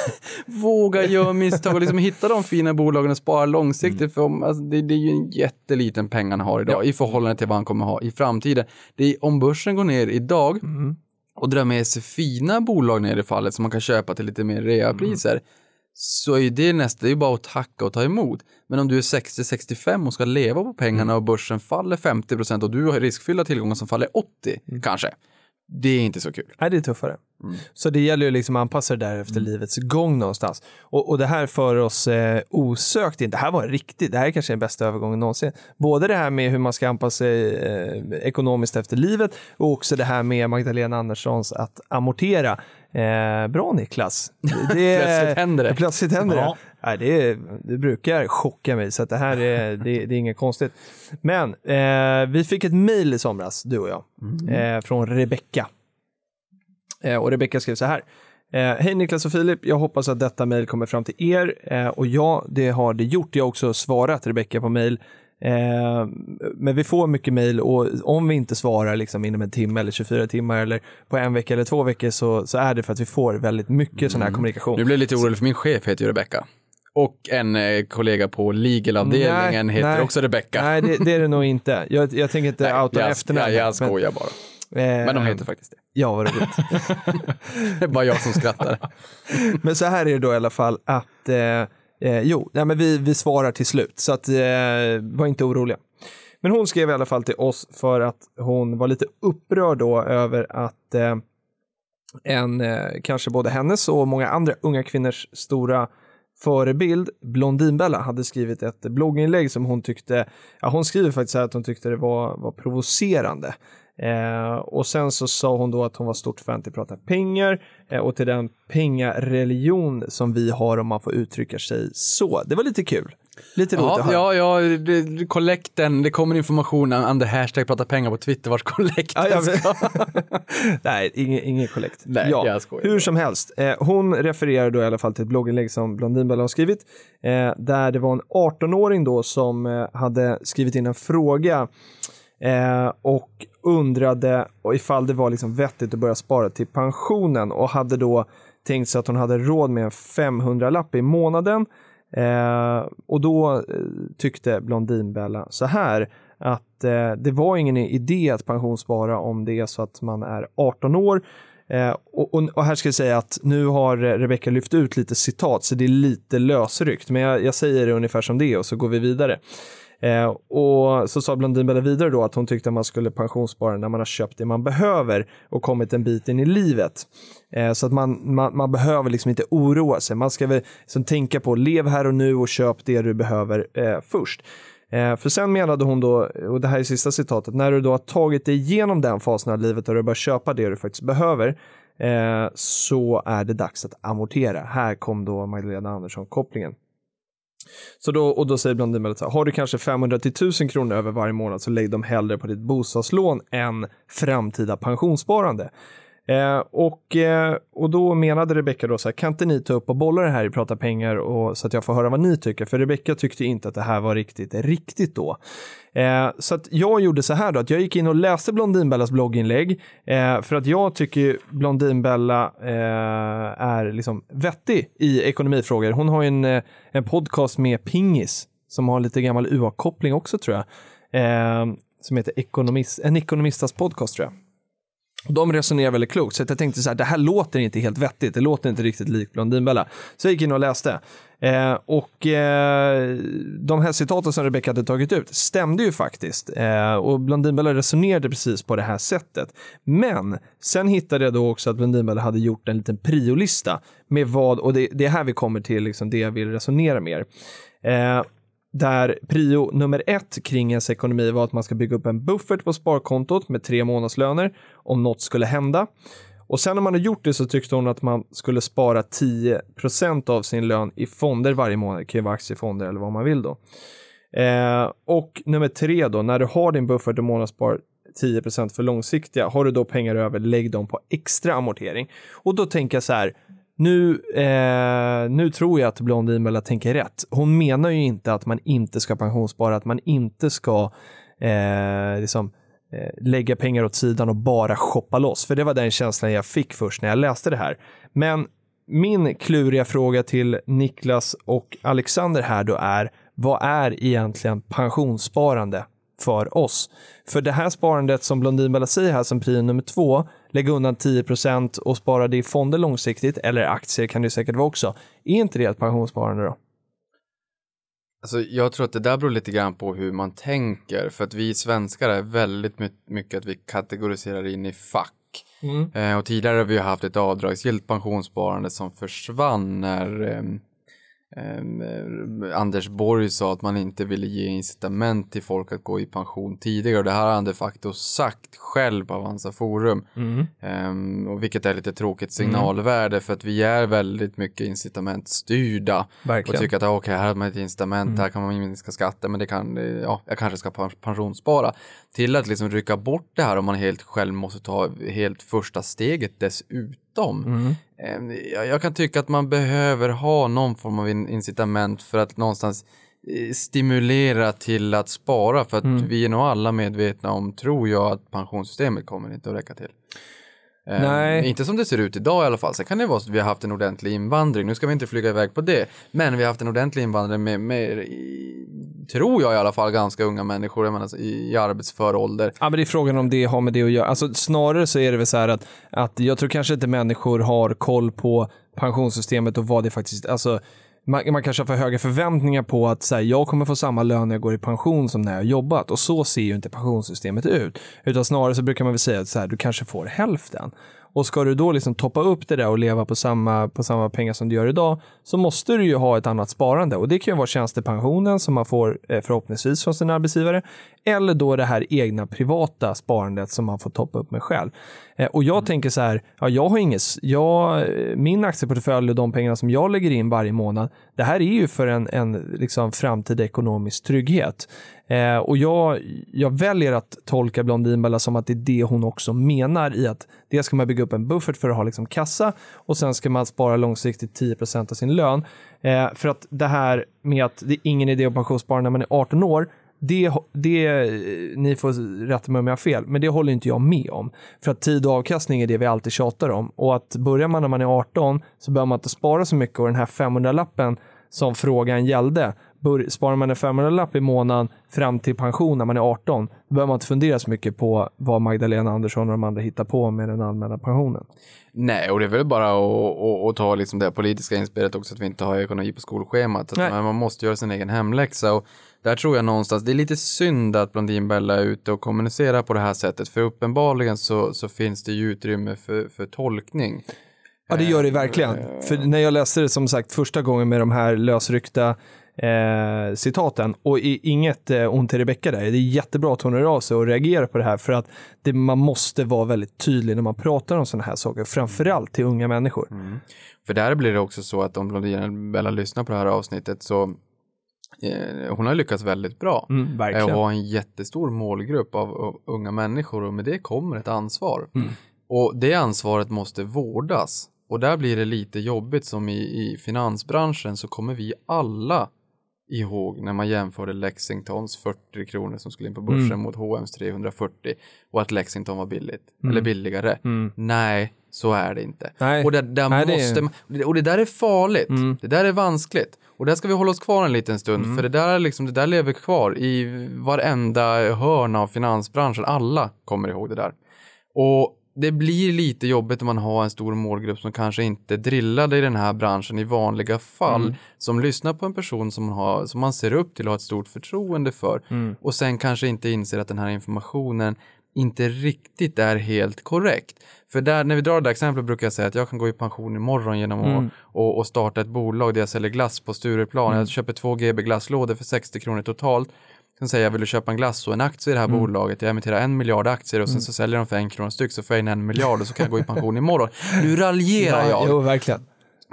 Våga göra misstag och liksom hitta de fina bolagen och spara långsiktigt. Mm. För alltså, det, det är ju en jätteliten peng han har idag i förhållande till vad han kommer ha i framtiden. Det är, om börsen går ner idag Mm. och drar med sig fina bolag ner i fallet som man kan köpa till lite mer reapriser Mm. Så är det nästa, det är ju bara att tacka och ta emot. Men om du är 60-65 och ska leva på pengarna Mm. och börsen faller 50% och du har riskfyllda tillgångar som faller 80 Mm. kanske. Det är inte så kul. Nej, det är tuffare. Mm. Så det gäller ju liksom att anpassa det där efter livets gång någonstans. Och, och det här för oss eh, osökt in. Det här var riktigt, det här är kanske den bästa övergången någonsin. Både det här med hur man ska anpassa sig eh, ekonomiskt efter livet och också det här med Magdalena Anderssons att amortera. Eh, bra Niklas. Det, Plötsligt händer det. Plötsligt händer Ja. det. Nej, det, det brukar chocka mig, så att det här är, det, det är inget konstigt. Men eh, vi fick ett mejl i somras, du och jag, eh, från Rebecka. Eh, och Rebecka skrev så här. Eh, Hej Niklas och Filip, jag hoppas att detta mejl kommer fram till er. Eh, och ja, det har det gjort. Jag har också svarat Rebecka på mejl. Eh, men vi får mycket mejl och om vi inte svarar liksom inom en timme eller 24 timmar eller på en vecka eller två veckor så, så är det för att vi får väldigt mycket sån här kommunikation. Nu blir lite orolig för min chef heter ju Rebecka. Och en eh, kollega på legal-avdelningen Nej, heter nej. också Rebecka. Nej, det, det är det nog inte. Jag, jag tänker inte outa jag, efternamn. jag, jag skojar bara. men, eh, Men de heter faktiskt det. Ja, vad roligt. Det är bara jag som skrattar. Men så här är det då i alla fall att, eh, eh, jo, nej, men vi, vi svarar till slut, så att, eh, var inte oroliga. Men hon skrev i alla fall till oss för att hon var lite upprörd då över att eh, en, eh, kanske både hennes och många andra unga kvinnors stora förebild, Blondinbella, hade skrivit ett blogginlägg som hon tyckte, ja hon skriver faktiskt här att hon tyckte det var, var provocerande. Eh, och sen så sa hon då att hon var stort fan till Prata pengar eh, och till den pengareligion som vi har om man får uttrycka sig så. Det var lite kul. Lite roligt att Ja, höra. ja, ja, kollekten, det kommer information under hashtag prata pengar på Twitter vart kollekten Ja, ska. Nej, ingen, ingen kollekt. Nej, ja, jag skojar hur som helst. Eh, hon refererar då i alla fall till ett blogginlägg som Blondinbella har skrivit. Eh, där det var en 18-åring då som eh, hade skrivit in en fråga eh, och undrade ifall det var liksom vettigt att börja spara till pensionen och hade då tänkt sig att hon hade råd med en 500-lapp i månaden. Eh, och då eh, tyckte Blondinbella så här att eh, det var ingen idé att pensionsspara om det är så att man är 18 år. Eh, och, och, och här ska jag säga att nu har Rebecka Rebecca lyft ut lite citat så det är lite lösryckt men jag, jag säger det ungefär som det är och så går vi vidare. Eh, och så sa Blondinbella vidare då att hon tyckte att man skulle pensionsspara när man har köpt det man behöver och kommit en bit in i livet. Eh, så att man, man, man behöver liksom inte oroa sig. Man ska väl liksom tänka på lev här och nu och köp det du behöver eh, först. Eh, för sen menade hon då, och det här är sista citatet, när du då har tagit dig igenom den fasen av livet och du börjar köpa det du faktiskt behöver eh, så är det dags att amortera. Här kom då Magdalena Andersson-kopplingen. Så då, och då säger Blondinbella så här, har du kanske 500 till 1000 kronor över varje månad så lägg dem hellre på ditt bostadslån än framtida pensionssparande. Eh, och, eh, och då menade Rebecka då så här, kan inte ni ta upp och bolla det här i Prata pengar och, så att jag får höra vad ni tycker? För Rebecka tyckte inte att det här var riktigt riktigt då. Eh, så att jag gjorde så här då, att jag gick in och läste Blondinbellas blogginlägg eh, för att jag tycker Blondinbella eh, är liksom vettig i ekonomifrågor. Hon har ju en, eh, en podcast med Pingis som har lite gammal UA-koppling också tror jag. Eh, som heter Ekonomist, en ekonomistas podcast tror jag. De resonerar väldigt klokt, så jag tänkte så här, det här låter inte helt vettigt, det låter inte riktigt likt Blondinbella. Så jag gick in och läste. Eh, och eh, de här citaten som Rebecca hade tagit ut stämde ju faktiskt. Eh, och Blondinbella resonerade precis på det här sättet. Men sen hittade jag då också att Blondinbella hade gjort en liten priolista med vad, och det, det är här vi kommer till liksom det jag vill resonera mer. Eh, där prio nummer ett kring ens ekonomi var att man ska bygga upp en buffert på sparkontot med tre månadslöner om något skulle hända. Och sen när man har gjort det så tyckte hon att man skulle spara 10% av sin lön i fonder varje månad. Det kan ju vara aktiefonder eller vad man vill då. Eh, och nummer tre då, när du har din buffert och månadsspar 10% för långsiktiga, har du då pengar över, lägg dem på extra amortering. Och då tänker jag så här, nu, eh, nu tror jag att Blondinbella tänker rätt. Hon menar ju inte att man inte ska pensionsspara, att man inte ska eh, liksom, eh, lägga pengar åt sidan och bara shoppa loss. För det var den känslan jag fick först när jag läste det här. Men min kluriga fråga till Niklas och Alexander här då är, vad är egentligen pensionssparande för oss? För det här sparandet som Blondinbella säger här som prio nummer två, lägga undan 10% och spara det i fonder långsiktigt, eller aktier kan det säkert vara också. Är inte det ett pensionssparande då? Alltså, jag tror att det där beror lite grann på hur man tänker. För att vi svenskar är väldigt my- mycket att vi kategoriserar in i fack. Eh, och tidigare har vi haft ett avdragsgillt pensionssparande som försvann när ehm, eh, Anders Borg sa att man inte ville ge incitament till folk att gå i pension tidigare. Och det här har han de facto sagt själv på Avanza Forum. Ehm, och vilket är lite tråkigt signalvärde för att vi är väldigt mycket incitamentstyrda. Och Verkligen. tycker att ah, okej, här har man ett incitament, här kan man minska skatten, men det kan, eh, ja, jag kanske ska pen- pensionsspara. Till att liksom rycka bort det här om man helt själv måste ta helt första steget dessutom. Eh, Jag, jag kan tycka att man behöver ha någon form av in- incitament för att någonstans eh, stimulera till att spara för att vi är nog alla medvetna om, tror jag, att pensionssystemet kommer inte att räcka till. Eh, Nej. Inte som det ser ut idag i alla fall. Sen kan det vara så att vi har haft en ordentlig invandring. Nu ska vi inte flyga iväg på det. Men vi har haft en ordentlig invandring med, med i, tror jag i alla fall, ganska unga människor jag menar, i, i arbetsför ålder. Ja, men det är frågan om det har med det att göra. Alltså, snarare så är det väl så här att, att jag tror kanske inte människor har koll på pensionssystemet och vad det faktiskt, alltså man, man kanske har för höga förväntningar på att så här, jag kommer få samma lön när jag går i pension som när jag har jobbat och så ser ju inte pensionssystemet ut. Utan snarare så brukar man väl säga att så här, du kanske får hälften. Och ska du då liksom toppa upp det där och leva på samma, på samma pengar som du gör idag så måste du ju ha ett annat sparande och det kan ju vara tjänstepensionen som man får eh, förhoppningsvis från sin arbetsgivare eller då det här egna privata sparandet som man får toppa upp med själv. Eh, Och jag tänker så här, ja, jag har inget, jag, min aktieportfölj och de pengarna som jag lägger in varje månad, det här är ju för en, en liksom framtida ekonomisk trygghet. Eh, och jag, jag väljer att tolka Blondinbella som att det är det hon också menar i att det ska man bygga upp en buffert för att ha liksom kassa och sen ska man spara långsiktigt 10% av sin lön. Eh, för att det här med att det är ingen idé att pensionsspara när man är 18 år, det, det, ni får rätta mig om jag har fel, men det håller inte jag med om. För att tid och avkastning är det vi alltid tjatar om. Och att börjar man när man är 18 så behöver man inte spara så mycket och den här 500-lappen som frågan gällde, bör, sparar man en 500-lapp i månaden fram till pension när man är 18, då behöver man inte fundera så mycket på vad Magdalena Andersson och de andra hittar på med den allmänna pensionen. Nej, och det är väl bara att, att, att ta liksom det politiska inspelet också, att vi inte har ekonomi på skolschemat. Att Nej. man måste göra sin egen hemläxa. Och där tror jag någonstans, det är lite synd att Blondinbella är ute och kommunicerar på det här sättet, för uppenbarligen så, så finns det ju utrymme för, för tolkning. Ja, det gör det verkligen. För när jag läste det som sagt första gången med de här lösryckta eh, citaten och i, inget eh, ont till Rebecka där. Det är jättebra att hon hör av sig och reagerar på det här för att det, man måste vara väldigt tydlig när man pratar om sådana här saker, framförallt till unga människor. För där blir det också så att om Blondinbella lyssnar på det här avsnittet så eh, hon har lyckats väldigt bra. Mm, Eh, verkligen. Och har en jättestor målgrupp av, av unga människor och med det kommer ett ansvar. Mm. Och det ansvaret måste vårdas. Och där blir det lite jobbigt som i, i finansbranschen så kommer vi alla ihåg när man jämförde Lexingtons 40 kronor som skulle in på börsen Mm. mot H&M's 340 och att Lexington var billigt, eller billigare. Mm. Nej, så är det inte. Nej. Och, det, där Nej, det är- måste man, och det där är farligt. Mm. Det där är vanskligt. Och där ska vi hålla oss kvar en liten stund, Mm. för det där, är liksom, det där lever kvar i varenda hörn av finansbranschen. Alla kommer ihåg det där. Och det blir lite jobbigt om man har en stor målgrupp som kanske inte drillade i den här branschen i vanliga fall, Mm. som lyssnar på en person som man, har, som man ser upp till och har ett stort förtroende för Mm. och sen kanske inte inser att den här informationen inte riktigt är helt korrekt. För där, när vi drar det där exemplet brukar jag säga att jag kan gå i pension imorgon genom Mm. att och, och starta ett bolag där jag säljer glass på Stureplan. Jag köper två GB glasslådor för 60 kronor totalt. Säger jag, vill du köpa en glass och en aktie i det här Mm. bolaget? Jag emitterar en miljard aktier och sen så säljer de för en krona styck så får jag in en miljard och så kan jag gå i pension imorgon. Nu raljerar jag. Jo, verkligen.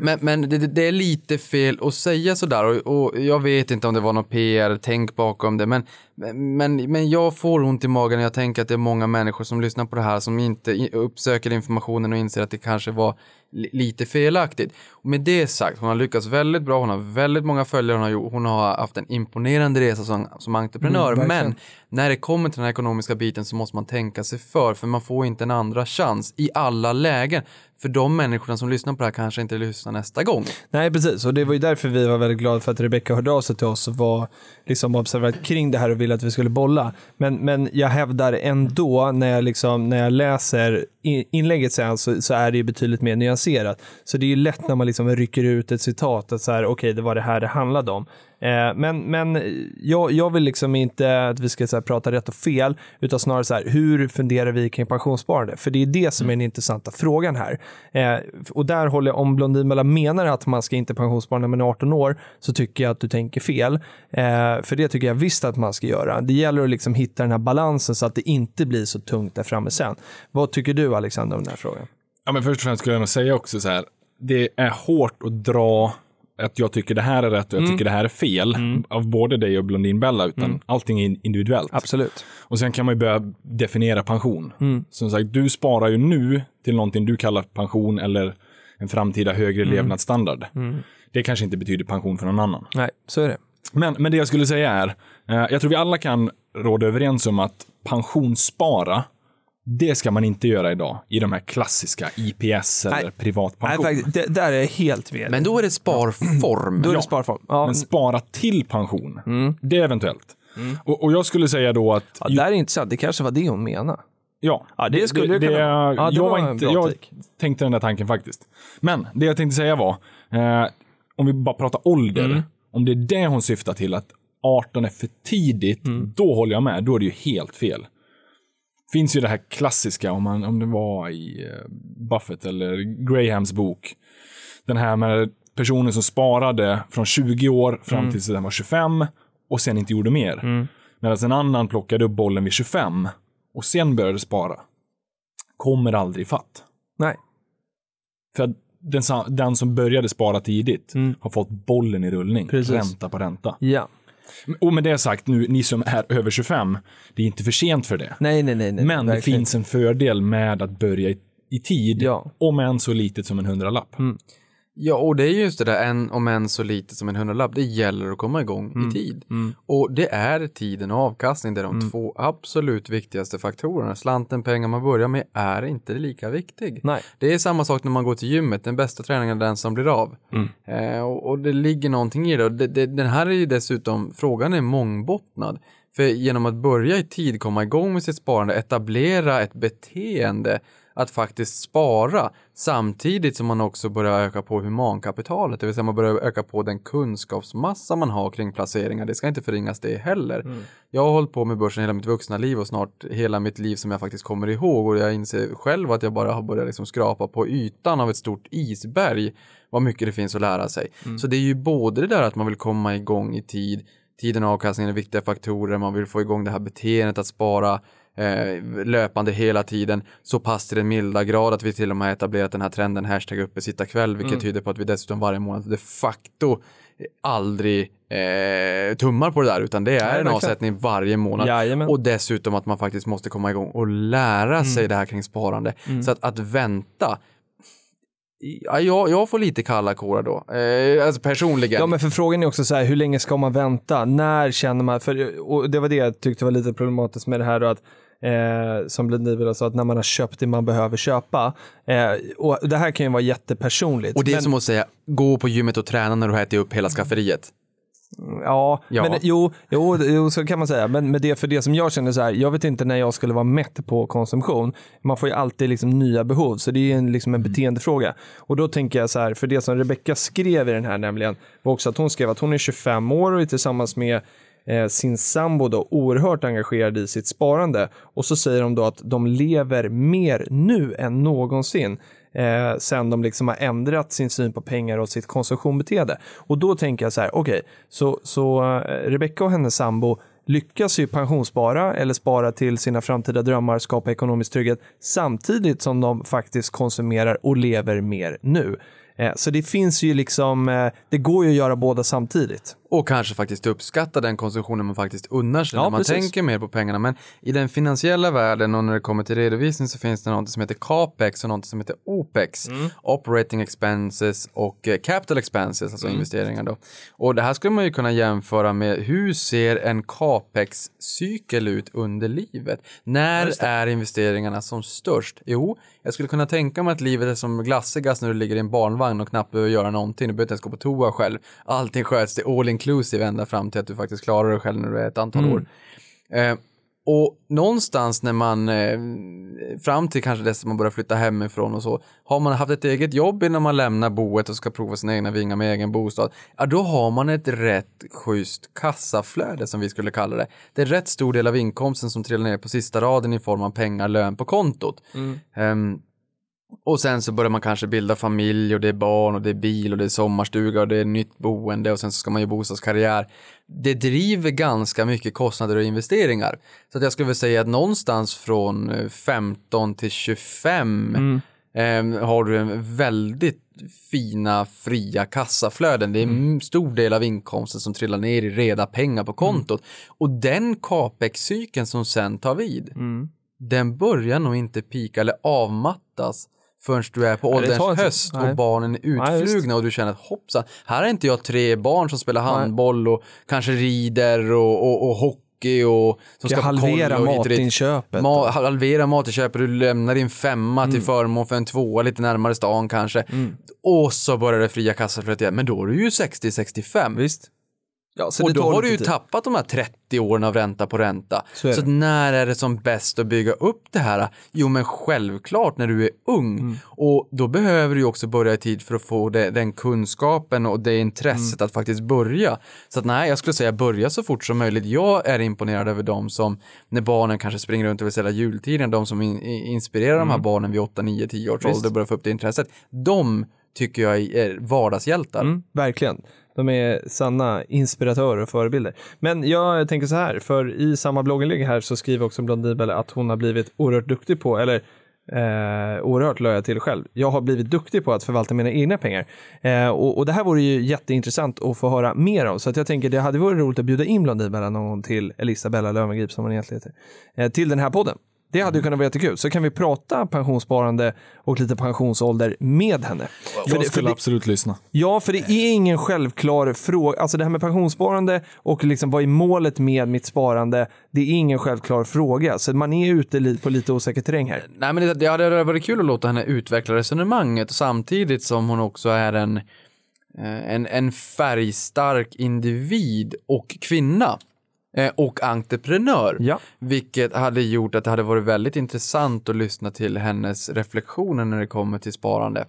Men, men det, det är lite fel att säga sådär och, och jag vet inte om det var någon PR-tänk bakom det men, men, men jag får ont i magen när jag tänker att det är många människor som lyssnar på det här som inte uppsöker informationen och inser att det kanske var lite felaktigt. Och med det sagt, hon har lyckats väldigt bra, hon har väldigt många följare, hon har, gjort, hon har haft en imponerande resa som, som entreprenör. Mm, men när det kommer till den ekonomiska biten så måste man tänka sig för, för man får inte en andra chans i alla lägen. För de människorna som lyssnar på det här kanske inte lyssnar nästa gång. Nej, precis. Och det var ju därför vi var väldigt glada för att Rebecca hörde av sig till oss och var liksom observerat kring det här och ville att vi skulle bolla. Men, men jag hävdar ändå när jag, liksom, när jag läser inlägget sen så, så är det ju betydligt mer nyanserat. Så det är ju lätt när man liksom rycker ut ett citat att så här, okej, det var det här det handlade om. Eh, men men jag, jag vill liksom inte att vi ska så här, prata rätt och fel, utan snarare så här, hur funderar vi kring pensionssparande? För det är det som är den intressanta frågan här. Eh, och där håller jag, om Blondinbella menar att man ska inte pensionsspara när man är 18 år, så tycker jag att du tänker fel. Eh, för det tycker jag visst att man ska göra. Det gäller att liksom hitta den här balansen så att det inte blir så tungt där framme sen. Vad tycker du Alexander om den här frågan? Ja, men först och främst skulle jag nog säga också så här. Det är hårt att dra att jag tycker det här är rätt och jag tycker det här är fel av både dig och Blondinbella, utan allting är individuellt. Absolut. Och sen kan man ju börja definiera pension. Som sagt, du sparar ju nu till någonting du kallar pension eller en framtida högre levnadsstandard. Det kanske inte betyder pension för någon annan. Nej, så är det. Men, men det jag skulle säga är, eh, jag tror vi alla kan råda överens om att pensionsspara, det ska man inte göra idag i de här klassiska IPS eller Nej. privatpension. Nej, faktiskt, det, där är jag helt med. Men då är det sparform. då är det sparform. Ja, Men spara till pension, det är eventuellt. Och, och jag skulle säga då att, ja, där är intressant. Det kanske var det hon menade. ja, Ja, det skulle det kunna vara. Ja, det jag, var inte, jag take. tänkte den där tanken faktiskt. Men det jag tänkte säga var, eh, om vi bara pratar ålder, Mm. om det är det hon syftar till, att 18 är för tidigt, Mm. då håller jag med. Då är det ju helt fel. Finns ju det här klassiska, om, man, om det var i eh, Buffett eller Grahams bok, den här med personen som sparade från 20 år fram Mm. tills den var 25 och sen inte gjorde mer. Medan en annan plockade upp bollen vid 25 och sen började spara. Kommer aldrig fatt. Nej. För att den, den som började spara tidigt har fått bollen i rullning. Mm. Precis. Ränta på ränta. Ja. Och med det sagt, nu, ni som är över 25, det är inte för sent för det. Nej, nej, nej. nej Men det verkligen finns en fördel med att börja i, i tid, Ja. om än så litet som en hundralapp. Ja, och det är just det där, en, om än så lite som en hundralapp, det gäller att komma igång i tid. Och det är tiden och avkastning, det är de två absolut viktigaste faktorerna. Slanten, pengar man börjar med är inte lika viktig. Nej. Det är samma sak när man går till gymmet, den bästa träningen är den som blir av. Eh, och, och det ligger någonting i det. Och det, det. Den här är ju dessutom, frågan är mångbottnad. För genom att börja i tid, komma igång med sitt sparande, etablera ett beteende att faktiskt spara samtidigt som man också börjar öka på humankapitalet, det vill säga man börjar öka på den kunskapsmassa man har kring placeringar. Det ska inte förringas det heller. Jag har hållit på med börsen hela mitt vuxna liv och snart hela mitt liv som jag faktiskt kommer ihåg och jag inser själv att jag bara har börjat liksom skrapa på ytan av ett stort isberg vad mycket det finns att lära sig. Så det är ju både det där att man vill komma igång i tid, tiden och avkastningen är viktiga faktorer, man vill få igång det här beteendet att spara eh, löpande hela tiden, så pass till den milda grad att vi till och med etablerat den här trenden hashtag uppe sitta kväll, vilket tyder på att vi dessutom varje månad de facto aldrig eh, tummar på det där, utan det är en verkligen. avsättning varje månad. Jajamän. Och dessutom att man faktiskt måste komma igång och lära sig det här kring sparande. Så att, att vänta, ja, jag, jag får lite kalla kårar då, eh, alltså personligen. Ja, men för frågan är också så här, hur länge ska man vänta? När känner man, för, och det var det jag tyckte var lite problematiskt med det här att Eh, som Blendivila sa, att när man har köpt det man behöver köpa. Eh, och det här kan ju vara jättepersonligt. och det är men- som att säga, gå på gymmet och träna när du har ätit upp hela skafferiet. Ja, Ja. men jo, jo, jo, så kan man säga. Men med det, för det som jag känner så här, jag vet inte när jag skulle vara mätt på konsumtion. Man får ju alltid liksom nya behov, så det är en, liksom en beteendefråga. Och då tänker jag så här, för det som Rebecca skrev i den här nämligen, var också att hon skrev att hon är 25 år och är tillsammans med eh, sin sambo då oerhört engagerad i sitt sparande. Och så säger de då att de lever mer nu än någonsin eh, sen de liksom har ändrat sin syn på pengar och sitt konsumtionsbeteende. Och då tänker jag så här, okej, så, så eh, Rebecca och hennes sambo lyckas ju pensionsspara eller spara till sina framtida drömmar, skapa ekonomisk trygghet samtidigt som de faktiskt konsumerar och lever mer nu. Eh, så det finns ju liksom, eh, det går ju att göra båda samtidigt. Och kanske faktiskt uppskatta den konsumtionen man faktiskt unnar sig Ja, när man precis. tänker mer på pengarna. Men i den finansiella världen och när det kommer till redovisning så finns det något som heter capex och något som heter opex. Mm. Operating expenses och eh, capital expenses, alltså Mm. investeringar då. Och det här skulle man ju kunna jämföra med hur ser en capex-cykel ut under livet? När är investeringarna som störst? Jo, jag skulle kunna tänka mig att livet är som glassigast när du ligger i en barnvagn och knappt behöver göra någonting. Du behöver inte ens gå på toa själv. Allting sköts till all inclusive ända fram till att du faktiskt klarar dig själv när du är ett antal år. Eh, och någonstans när man, eh, fram till kanske dess att man börjar flytta hemifrån och så, har man haft ett eget jobb innan man lämnar boet och ska prova sina egna vingar med egen bostad, ja då har man ett rätt schysst kassaflöde som vi skulle kalla det. Det är rätt stor del av inkomsten som trillar ner på sista raden i form av pengar, lön på kontot. Ehm, och sen så börjar man kanske bilda familj och det är barn och det är bil och det är sommarstuga och det är nytt boende och sen så ska man ju bostadskarriär. Det driver ganska mycket kostnader och investeringar. Så att jag skulle vilja säga att någonstans från eh, 15 till 25 eh, har du en väldigt fina fria kassaflöden. Det är en stor del av inkomsten som trillar ner i reda pengar på kontot. Och den capex-cykeln som sen tar vid, den börjar nog inte pika eller avmattas förrän du är på ålderns inte- höst och nej. barnen är utflugna och du känner att hoppsan, här är inte jag tre barn som spelar handboll och kanske rider och, och, och hockey och som Ska halvera matinköpet. Ma halvera matinköpet, du lämnar din femma till förmån för en tvåa lite närmare stan kanske. Och så börjar det fria kassaflödet igen, men då är du ju 60-65. Visst. Ja, så Och då har du ju tid. tappat de här 30 åren av ränta på ränta. Så Så, när är det som bäst att bygga upp det här? Jo, men självklart när du är ung. Mm. Och då behöver du också börja i tid för att få det, den kunskapen och det intresset Mm. att faktiskt börja. Så att nej, jag skulle säga börja så fort som möjligt. Jag är imponerad över dem som, när barnen kanske springer runt och vill sälja jultiden, de som in, inspirerar de här barnen vid 8, 9, 10 års Mm. Visst. ålder och börjar få upp det intresset. De tycker jag är vardagshjältar. Mm, verkligen. De är sanna inspiratörer och förebilder. Men jag tänker så här, för i samma blogginlägg här så skriver också Blondinbella att hon har blivit oerhört duktig på, eller eh, oerhört la jag till själv, jag har blivit duktig på att förvalta mina egna pengar. Eh, och, och det här vore ju jätteintressant att få höra mer om, så att jag tänker det hade varit roligt att bjuda in Blondinbella någon gång till Elisabella Löwengrip som hon egentligen heter, eh, till den här podden. Det hade ju kunnat vara jättekul. Så kan vi prata pensionssparande och lite pensionsålder med henne. För Jag det- för skulle det- absolut lyssna. Ja, för det är ingen självklar fråga. Alltså det här med pensionssparande och liksom vad är målet med mitt sparande? Det är ingen självklar fråga. Så man är ute på lite osäker terräng här. Nej, men det, det hade varit kul att låta henne utveckla resonemanget samtidigt som hon också är en, eh, en, en färgstark individ och kvinna. Eh, Och entreprenör. Ja. Vilket hade gjort att det hade varit väldigt intressant att lyssna till hennes reflektioner när det kommer till sparande.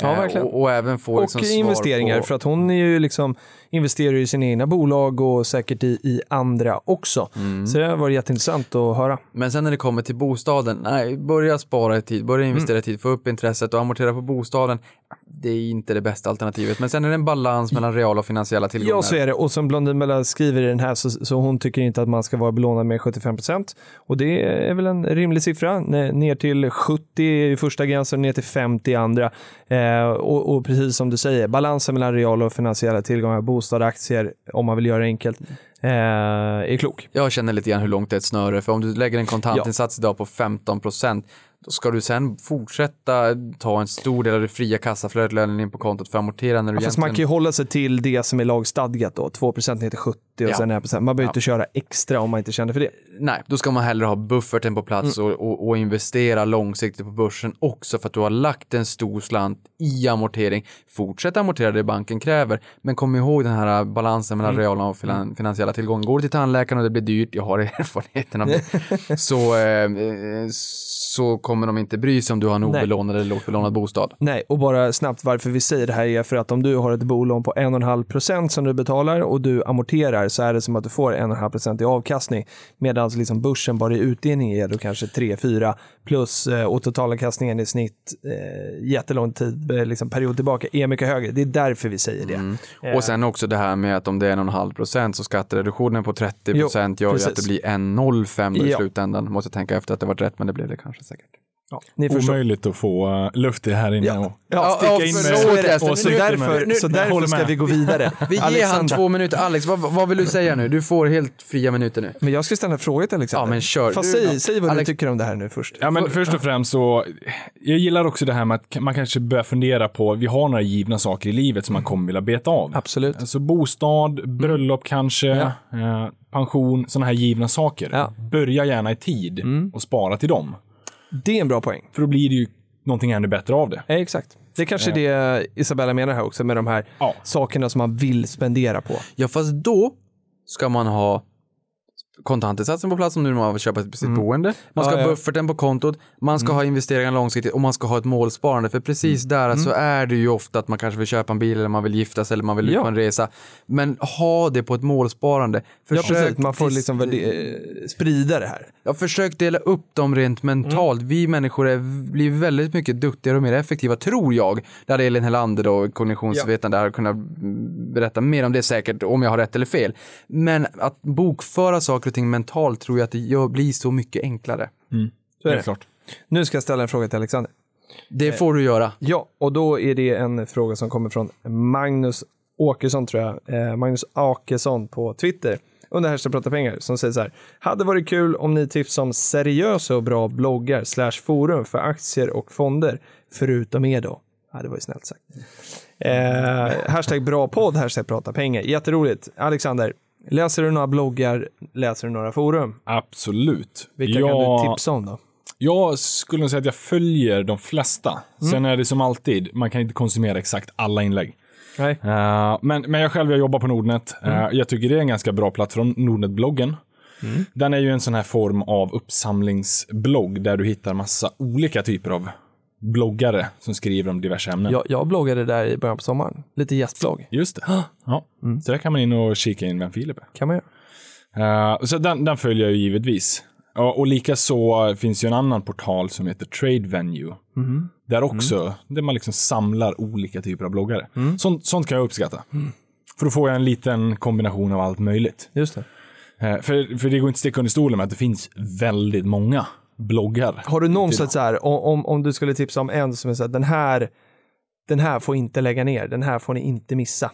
Ja, Eh, verkligen. Och, och även få Och liksom svar investeringar, på... för att hon är ju liksom investerar i sina egna bolag och säkert i, i andra också. Mm. Så det har varit jätteintressant att höra. Men sen när det kommer till bostaden, nej, börja spara i tid, börja investera Mm. i tid, få upp intresset och amortera på bostaden. Det är inte det bästa alternativet, men sen är det en balans mellan reala och finansiella tillgångar. Ja, så är det. Och som Blondin Bella skriver i den här så, så hon tycker inte att man ska vara belånad med 75 procent. Och det är väl en rimlig siffra. Ner till 70 i första gränsen, ner till 50 i andra. Eh, och, och precis som du säger, balansen mellan reala och finansiella tillgångar, bostad, aktier, om man vill göra det enkelt, eh, är klok. Jag känner lite grann hur långt det är ett snöre, för om du lägger en kontantinsats idag på 15 procent, då ska du sen fortsätta ta en stor del av det fria kassaflödet, lönen in på kontot för att amortera när du Ja, fast man kan ju egentligen... hålla sig till det som är lagstadgat då, 2 ner till 70 och Ja. sen 1 Man behöver inte köra extra om man inte känner för det. Nej, då ska man hellre ha bufferten på plats Mm. och, och, och investera långsiktigt på börsen också för att du har lagt en stor slant i amortering. Fortsätt amortera det banken kräver, men kom ihåg den här balansen mellan Mm. reala och finan, finansiella tillgångar. Går du till tandläkaren och det blir dyrt, jag har erfarenheten av det, så, eh, eh, så kommer de inte bry sig om du har en obelånad eller lågt belånad bostad. Nej, och bara snabbt varför vi säger det här är för att om du har ett bolån på 1,5 procent som du betalar och du amorterar så är det som att du får 1,5 procent i avkastning. Medan liksom börsen bara i utdelning ger då kanske 3-4 plus eh, och totalavkastningen i snitt eh, jättelång tid, eh, liksom period tillbaka, är mycket högre. Det är därför vi säger det. Mm. Eh. Och sen också det här med att om det är en och en halv procent så skattereduktionen på 30 procent gör ju att det blir 1,05 då i Ja. slutändan. Måste tänka efter att det var rätt, men det blev det kanske säkert. Ni förstår. Omöjligt att få uh, luft i här inne Ja. och Ja, sticka ja, in så med är det. åsikter. Så Nu- därför, nu- så därför ska med. vi gå vidare. Vi ger han två minuter. Alex, vad, vad vill du säga nu? Du får helt fria minuter nu. Men jag ska ställa en fråga till Alexander. Ja, men kör. Fast Du- säg, ja. säg vad Alex- du tycker om det här nu först. Ja, men först och främst så, jag gillar också det här med att man kanske börjar fundera på, vi har några givna saker i livet som man kommer vilja beta av. Absolut. Alltså bostad, bröllop kanske, eh, pension, sådana här givna saker. Ja. Börja gärna i tid och spara till dem. Det är en bra poäng. För då blir det ju någonting ännu bättre av det. Ja, exakt. Det är kanske det Isabella menar här också med de här Ja. sakerna som man vill spendera på. Ja, fast då ska man ha kontantinsatsen på plats om nu man vill köpa sitt boende. Man ska Ja, ha ja. bufferten på kontot, man ska ha investeringar långsiktigt och man ska ha ett målsparande. För precis där så är det ju ofta att man kanske vill köpa en bil eller man vill gifta sig eller man vill ut Ja. på en resa. Men ha det på ett målsparande. Ja, Försök, precis. Man får liksom eh, sprida det här. Ja, försök dela upp dem rent mentalt. Vi människor är, blir väldigt mycket duktigare och mer effektiva, tror jag. Där hade Elin Helander då, kognitionsvetande, ja. kunnat mm, berätta mer om det säkert, om jag har rätt eller fel. Men att bokföra saker och ting mentalt tror jag att det blir så mycket enklare. Så är det. klart. Nu ska jag ställa en fråga till Alexander. Det får du göra. Ja, och då är det en fråga som kommer från Magnus Åkesson, tror jag. Eh, Magnus Åkesson på Twitter under Hashtag prata pengar som säger så här. Hade varit kul om ni tips om seriösa och bra bloggar slash forum för aktier och fonder, förutom er då. Ja, det var ju snällt sagt. Eh, hashtag bra podd, hashtag prata pengar. Jätteroligt. Alexander, läser du några bloggar, läser du några forum? Absolut. Vilka jag, kan du tipsa om då? Jag skulle nog säga att jag följer de flesta. Sen är det som alltid, man kan inte konsumera exakt alla inlägg. Nej. Eh, men, men jag själv jag jobbar på Nordnet. Eh, jag tycker det är en ganska bra plattform, Nordnet-bloggen. Den är ju en sån här form av uppsamlingsblogg där du hittar massa olika typer av bloggare som skriver om diverse ämnen. Jag, jag bloggade där i början på sommaren. Lite gästblogg. Just det. Ja. Så där kan man in och kika in vem Filip är. Kan man göra. Eh, så den, den följer jag ju givetvis. Och, och likaså finns ju en annan portal som heter Trade Venue. Där också, där man liksom samlar olika typer av bloggare. Sånt, sånt kan jag uppskatta. För då får jag en liten kombination av allt möjligt. Just det. Eh, för, för det går inte att sticka under stolen med att det finns väldigt många bloggar. Har du någon sett så här, om, om du skulle tipsa om en som är så här, den här, den här får inte lägga ner, den här får ni inte missa.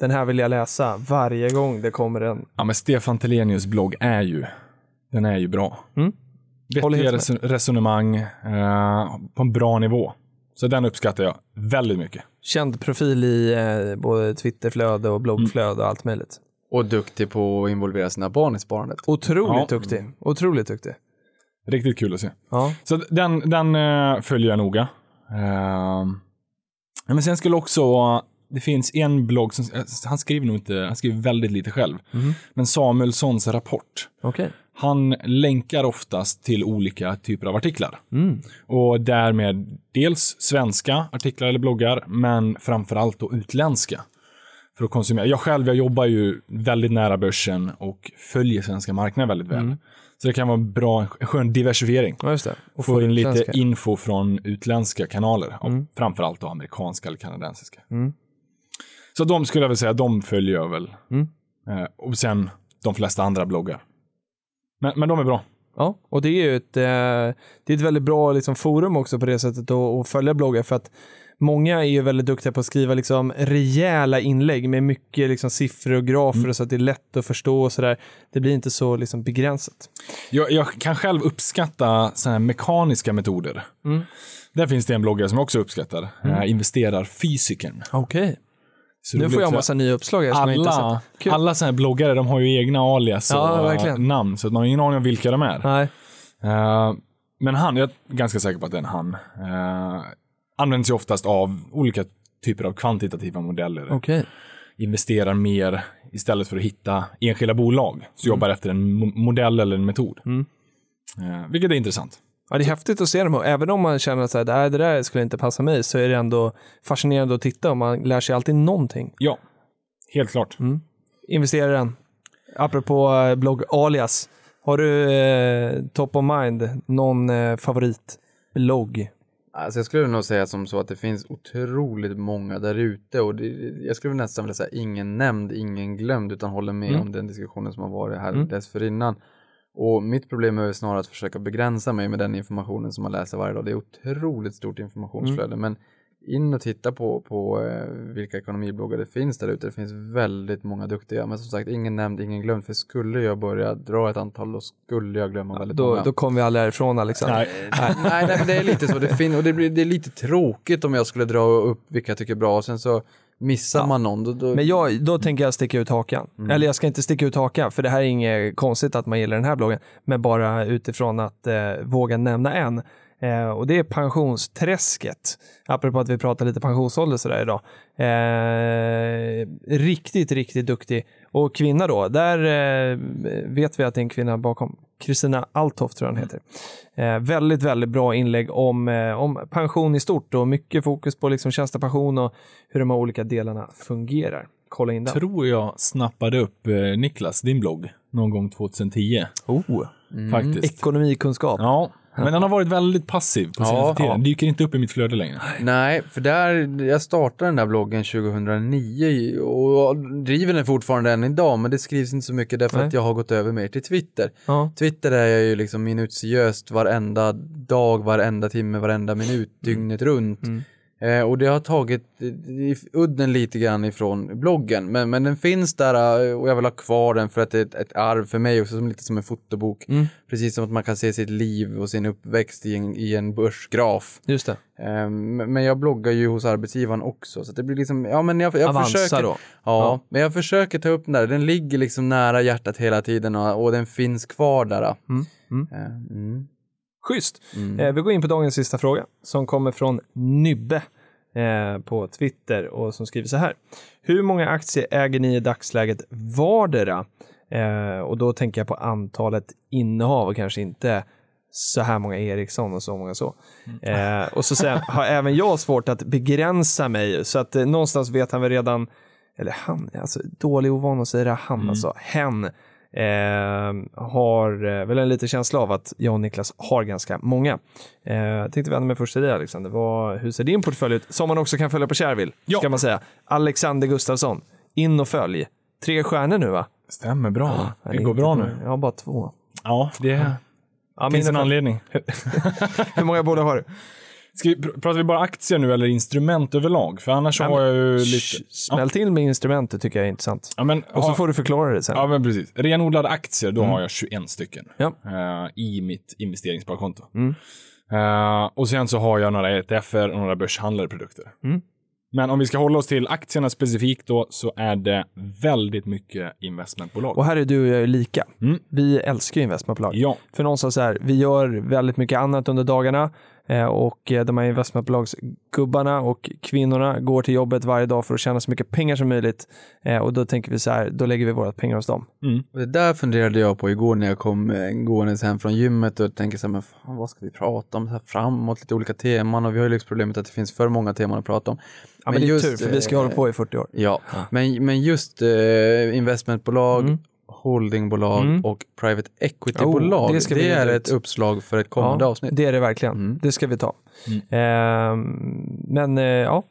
Den här vill jag läsa varje gång det kommer en. Ja, men Stefan Telenius blogg är ju, den är ju bra. Mm. Vettiga res- resonemang eh, på en bra nivå. Så den uppskattar jag väldigt mycket. Känd profil i eh, både Twitterflöde och bloggflöde och allt möjligt. Och duktig på att involvera sina barn i sparandet. Otroligt Ja. duktig. Otroligt duktig. Riktigt kul att se. Ja. Så den, den eh, följer jag noga. Eh, men sen skulle också, det finns en blogg, som, eh, han skriver nog inte, han skriver väldigt lite själv. Men Samuelssons rapport. Okej. Han länkar oftast till olika typer av artiklar. Mm. Och därmed dels svenska artiklar eller bloggar, men framförallt då utländska. För att konsumera. Jag själv, jag jobbar ju väldigt nära börsen och följer svenska marknaden väldigt väl. Så det kan vara en bra, en skön diversifiering. Ja, just det. Och få in lite info från utländska kanaler. Mm. Framförallt då amerikanska eller kanadensiska. Mm. Så de skulle jag väl säga, de följer jag väl. Mm. Eh, och sen de flesta andra bloggar. Men, men de är bra. Ja, och det är ju ett, eh, det är ett väldigt bra liksom, forum också på det sättet att, att följa bloggar för att många är ju väldigt duktiga på att skriva liksom, rejäla inlägg med mycket liksom, siffror och grafer och så att det är lätt att förstå och sådär. Det blir inte så liksom, begränsat. Jag, jag kan själv uppskatta här mekaniska metoder. Mm. Där finns det en bloggare som jag också uppskattar. Mm. investerar fysikern. Okej. Så Nu får jag massa nya uppslag här som jag inte har Alla, sett. Kul. alla såna här bloggare, de har ju egna alias och Ja, verkligen. namn. Så man har ingen aning om vilka de är. Nej. Eh, men han, jag är ganska säker på att det är en han, uh, används ju oftast av olika typer av kvantitativa modeller. Okej. Investerar mer istället för att hitta enskilda bolag. Så jobbar efter en mo- modell eller en metod. Mm. Eh, vilket är intressant. Ja, det är häftigt att se dem och även om man känner att så här, "Nej, det där skulle inte passa mig så är det ändå fascinerande att titta och man lär sig alltid någonting. Ja, helt klart. Mm. Investeraren, apropå eh, blogg alias, har du eh, top of mind någon eh, favoritblogg? Alltså jag skulle nog säga som så att det finns otroligt många där ute och det, jag skulle nästan vilja säga ingen nämnd, ingen glömd utan håller med Mm. om den diskussionen som har varit här Mm. dessförinnan. Och mitt problem är snarare att försöka begränsa mig med den informationen som man läser varje dag. Det är otroligt stort informationsflöde. Men in och titta på, på eh, vilka ekonomibloggar det finns där ute. Det finns väldigt många duktiga. Men som sagt, ingen nämnd, ingen glömd. För skulle jag börja dra ett antal, då skulle jag glömma väldigt Då, många. då kommer vi aldrig härifrån Alexander. Nej, nej, nej, nej, men det är lite så. Det, fin- och det, blir, det är lite tråkigt om jag skulle dra upp vilka jag tycker är bra och sen så missar Ja. man någon. Då, då, Men jag, då tänker jag sticka ut hakan. Eller jag ska inte sticka ut hakan, för det här är inget konstigt att man gillar den här bloggen, men bara utifrån att eh, våga nämna en. Eh, och det är pensionsträsket. Apropå att vi pratar lite pensionsålder sådär idag. Eh, riktigt, riktigt duktig. Och kvinna då, där eh, vet vi att det är en kvinna bakom. Kristina Althoff tror jag hon heter. Eh, väldigt, väldigt bra inlägg om, eh, om pension i stort och mycket fokus på liksom tjänstepension och hur de här olika delarna fungerar. Kolla in den. tror jag snappade upp eh, Niklas, din blogg, någon gång 2010. Oh, Faktiskt. ekonomikunskap. Ja, men den har varit väldigt passiv på Ja, senaste tiden. ja. Dyker inte upp i mitt flöde längre. Nej, för där, jag startade den där bloggen 2009 och driver den fortfarande än idag, men det skrivs inte så mycket därför Nej. att jag har gått över mer till Twitter. Ja. Twitter är jag ju liksom minutiöst varenda dag, varenda timme, varenda minut, dygnet runt. Mm. Eh, och det har tagit eh, udden lite grann ifrån bloggen, men, men den finns där eh, och jag vill ha kvar den för att det är ett, ett arv för mig också, som lite som en fotobok. Mm. Precis som att man kan se sitt liv och sin uppväxt i en, i en börsgraf. Just det. Ehm, Men jag bloggar ju hos arbetsgivaren också, så det blir liksom, ja men jag, jag Avanza försöker. då. Ja, Ja. men jag försöker ta upp den där, den ligger liksom nära hjärtat hela tiden och, och den finns kvar där. Mm. Mm. Ehm, Mm. Schysst. Mm. Eh, vi går in på dagens sista fråga som kommer från Nybbe eh, på Twitter och som skriver så här. Hur många aktier äger ni i dagsläget vardera? Eh, och då tänker jag på antalet innehav och kanske inte så här många Ericsson och så många så. Eh, och så han, har även jag svårt att begränsa mig så att någonstans vet han väl redan, eller han, alltså dålig ovan att säga det, han alltså, hen eh, har väl en liten känsla av att jag och Niklas har ganska många. Eh, jag tänkte vända mig först till dig Alexander, Vad, hur ser din portfölj ut? Som man också kan följa på Shareville, Ja. ska man säga. Alexander Gustafsson, in och följ. Tre stjärnor nu va? Stämmer bra. Han det är går bra nu. Jag har bara två. Ja, det Ja, finns en anledning. Hur många bolag har du? Ska vi, pr- pratar vi bara aktier nu eller instrument överlag? För annars Ja, har men- jag ju lite... Smäll till med instrumentet tycker jag är intressant. Ja, men, Och så har- får du förklara det sen. Ja, men precis. Renodlade aktier, då har jag 21 stycken Ja. eh, i mitt investeringssparkonto. Mm. Eh, och sen så har jag några ETFer och några börshandlade produkter. Mm. Men om vi ska hålla oss till aktierna specifikt då, så är det väldigt mycket investmentbolag. Och här är du och jag lika. Mm. Vi älskar ju investmentbolag. Ja, För någonstans så här, vi gör väldigt mycket annat under dagarna och eh, de här investmentbolagsgubbarna och kvinnorna går till jobbet varje dag för att tjäna så mycket pengar som möjligt. Eh, och då tänker vi så här, då lägger vi våra pengar hos dem. Och det där funderade jag på igår när jag kom eh, gåendes hem från gymmet och tänkte så här, men fan, vad ska vi prata om så här framåt, lite olika teman och vi har ju liksom problemet att det finns för måga teman att prata om. Ja, men, det är just, tur, för vi ska eh, hålla på i 40 år. Ja, Men, men just eh, investmentbolag, Mm. Holdingbolag Mm. och private equity-bolag, Oh, det det, är reda ett ut. uppslag för ett kommande avsnitt. Det är det verkligen. Mm. Det ska vi ta. Mm. Ehm, men eh, ja,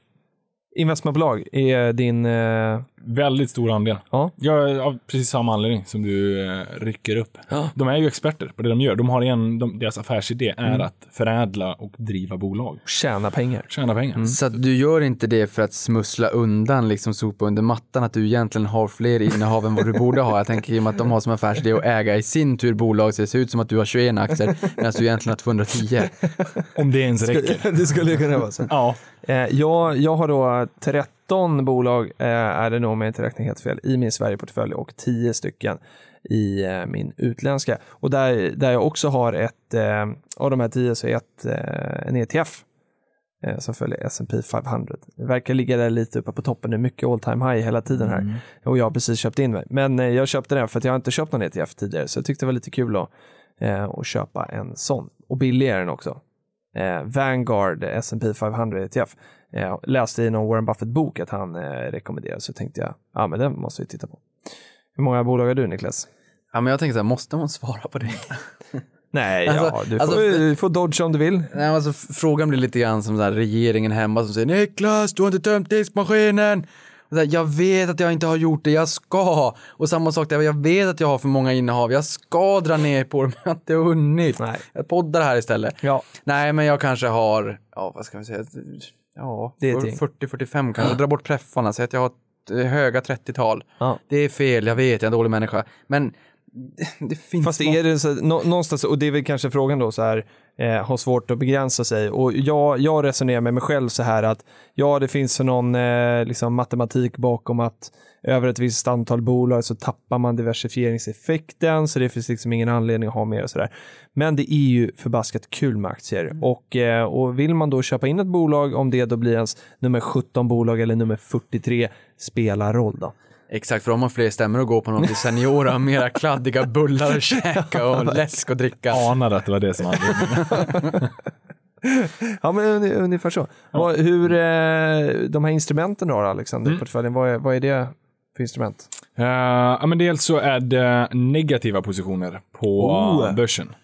investmentbolag är din... Eh, väldigt stor andel. ja. Jag är av precis samma anledning som du eh, rycker upp. Ja. De är ju experter på det de gör. De har en, de, deras affärsidé är Mm. att förädla och driva bolag. Tjäna pengar. Tjäna pengar. Mm. Så att du gör inte det för att smussla undan, liksom sopa under mattan, att du egentligen har fler innehav än vad du borde ha. Jag tänker i och med att de har som affärsidé att äga i sin tur bolag, så det ser ut som att du har 21 aktier, medan du egentligen har 210. Om det ens räcker. det skulle kunna vara så. Ja. Eh, jag, jag har då 13 bolag, eh, är det nog om jag inte räknar helt fel, i min Sverigeportfölj och 10 stycken i eh, min utländska. Och där, där jag också har ett, av de här 10 så är ett, en ETF som följer S&P 500. Det verkar ligga där lite uppe på toppen, det är mycket all time high hela tiden här. Och jag har precis köpt in mig. Men jag köpte den för att jag inte köpt någon ETF tidigare, så jag tyckte det var lite kul att, eh, att köpa en sån. Och billig är den också. Eh, Vanguard S&P 500 ETF. Eh, läste i någon Warren Buffett-bok att han eh, rekommenderar, så tänkte jag, ja men den måste vi titta på. Hur många bolag har du Niklas? Ja, men jag tänker så här, måste man svara på det? Nej, Alltså- ja, du alltså- får, du får dodge om du vill. Nej, alltså, frågan blir lite grann som så här, regeringen hemma som säger Niklas, du har inte tömt diskmaskinen. Jag vet att jag inte har gjort det, jag ska. Och samma sak där, jag vet att jag har för många innehav, jag ska dra ner på det, men jag har inte hunnit. Nej. Jag poddar här istället. Ja. Nej, men jag kanske har, ja vad ska vi säga, ja, Det är ett gäng. 40-45 kanske. Dra bort preffarna, säg att jag har eh, höga 30-tal. Ja. Det är fel, jag vet, jag är en dålig människa. Men det, det finns... Fast är det så, nå, någonstans, och det är väl kanske frågan då så här, eh, har svårt att begränsa sig. Och jag, jag resonerar med mig själv så här att ja, det finns någon eh, liksom matematik bakom att över ett visst antal bolag så tappar man diversifieringseffekten, så det finns liksom ingen anledning att ha mer och sådär. Men det är ju förbaskat kul med aktier och, eh, och vill man då köpa in ett bolag, om det då blir ens nummer 17 bolag eller nummer 43, spelar roll då. Exakt, för de har fler stämmor att gå på något till seniora, mera kladdiga bullar att käka och läsk att dricka. Anade att det var det som anledningen. Ja, men ungefär så. Vad, hur, eh, de här instrumenten då, Alexander, portföljen, vad är, vad är det för instrument? Eh, ja, men dels så är det negativa positioner på Oh. börsen.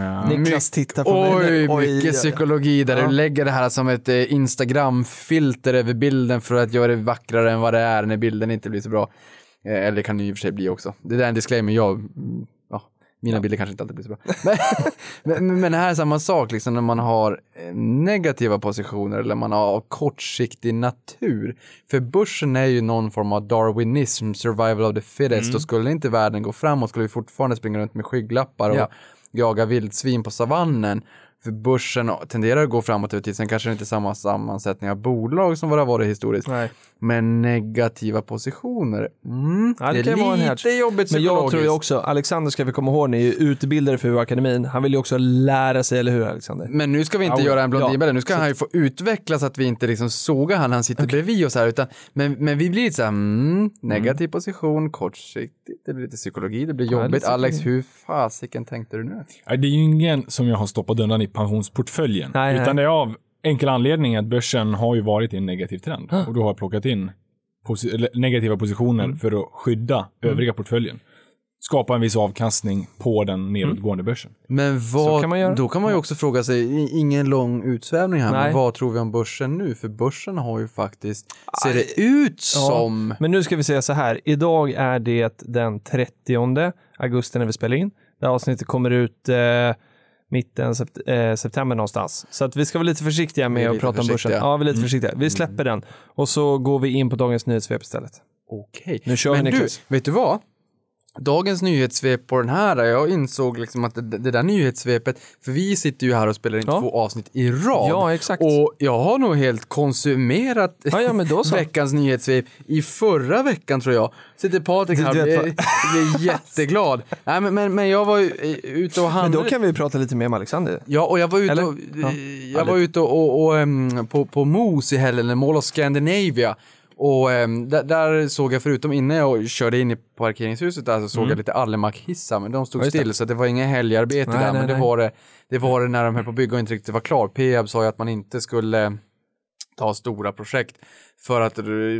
Eh, Niklas tittar på mig. Oj, mycket psykologi där Ja. du lägger det här som ett eh, Instagram-filter över bilden för att göra det vackrare än vad det är när bilden inte blir så bra. Eh, Eller det kan det i och för sig bli också. Det där är en disclaimer, jag, mm, ja, mina bilder kanske inte alltid blir så bra. Men, men, men det här är samma sak, liksom när man har eh, negativa positioner eller man har kortsiktig natur. För börsen är ju någon form av darwinism, survival of the fittest, och skulle inte världen gå framåt skulle vi fortfarande springa runt med skygglappar och Ja jaga vildsvin på savannen. För börsen tenderar att gå framåt över tid. Sen kanske det inte är samma sammansättning av bolag som vad det har varit historiskt. Nej. Men negativa positioner, mm, Ja, det det, är vara en lite hedge. jobbigt Men psykologiskt. jag tror ju också, Alexander ska vi komma ihåg, ni är ju utbildare för UA-akademin. Han vill ju också lära sig, eller hur Alexander? Men nu ska vi inte Ja, göra en blondinbälle, ja. nu ska han ju få utveckla så att vi inte liksom sågar han han sitter bredvid oss här. Utan, men, men vi blir lite så här, mm, negativ position, kortsiktigt, det blir lite psykologi, det blir Ja, jobbigt. lite Alex, psykologi. hur fasiken tänkte du nu? Det är ju ingen som jag har stoppat undan i pensionsportföljen. Nej, utan nej. det är av enkel anledning att börsen har ju varit i en negativ trend. Och då har jag plockat in posi- negativa positioner Mm. för att skydda övriga portföljen. Skapa en viss avkastning på den nedåtgående börsen. Men vad, kan man göra. då kan man ju också fråga sig, ingen lång utsvävning här, Nej. men vad tror vi om börsen nu? För börsen har ju faktiskt, ser det ut som, Men nu ska vi säga så här, idag är det den 30 augusti när vi spelar in. Det här avsnittet kommer ut eh, mitten sept eh, september någonstans. Så att vi ska vara lite försiktiga med att prata om börsen. Mm. Ja, vi är lite försiktiga. Vi släpper den och så går vi in på dagens nyhetssvep istället. okej. Nu kör vi, du, Niklas. vet du vad? Dagens nyhetssvep på den här, jag insåg liksom att det, det där nyhetssvepet, för vi sitter ju här och spelar in Ja. två avsnitt i rad. Ja, exakt. Och jag har nog helt konsumerat Ja, ja, men veckans nyhetssvep i förra veckan tror jag. Sitter Patrik här och blir, jätteglad. Nej, men, men, men jag var ju eh, ute och Men handlade. då kan vi prata lite mer med Alexander. Ja, och jag var ute Eller? och, Ja. jag var ute och, och, och em, på, på MOS i helgen, Mall of Scandinavia. Och em, där, där såg jag, förutom inne jag körde in i parkeringshuset där, så såg jag lite Allemak-hissar, men de stod Mm. Ja, just det. still, så det var inget helgarbete Nej, där. nej, men det nej. var det, det var det när de höll på att bygga och inte riktigt var klar. Peab sa ju att man inte skulle ta stora projekt för att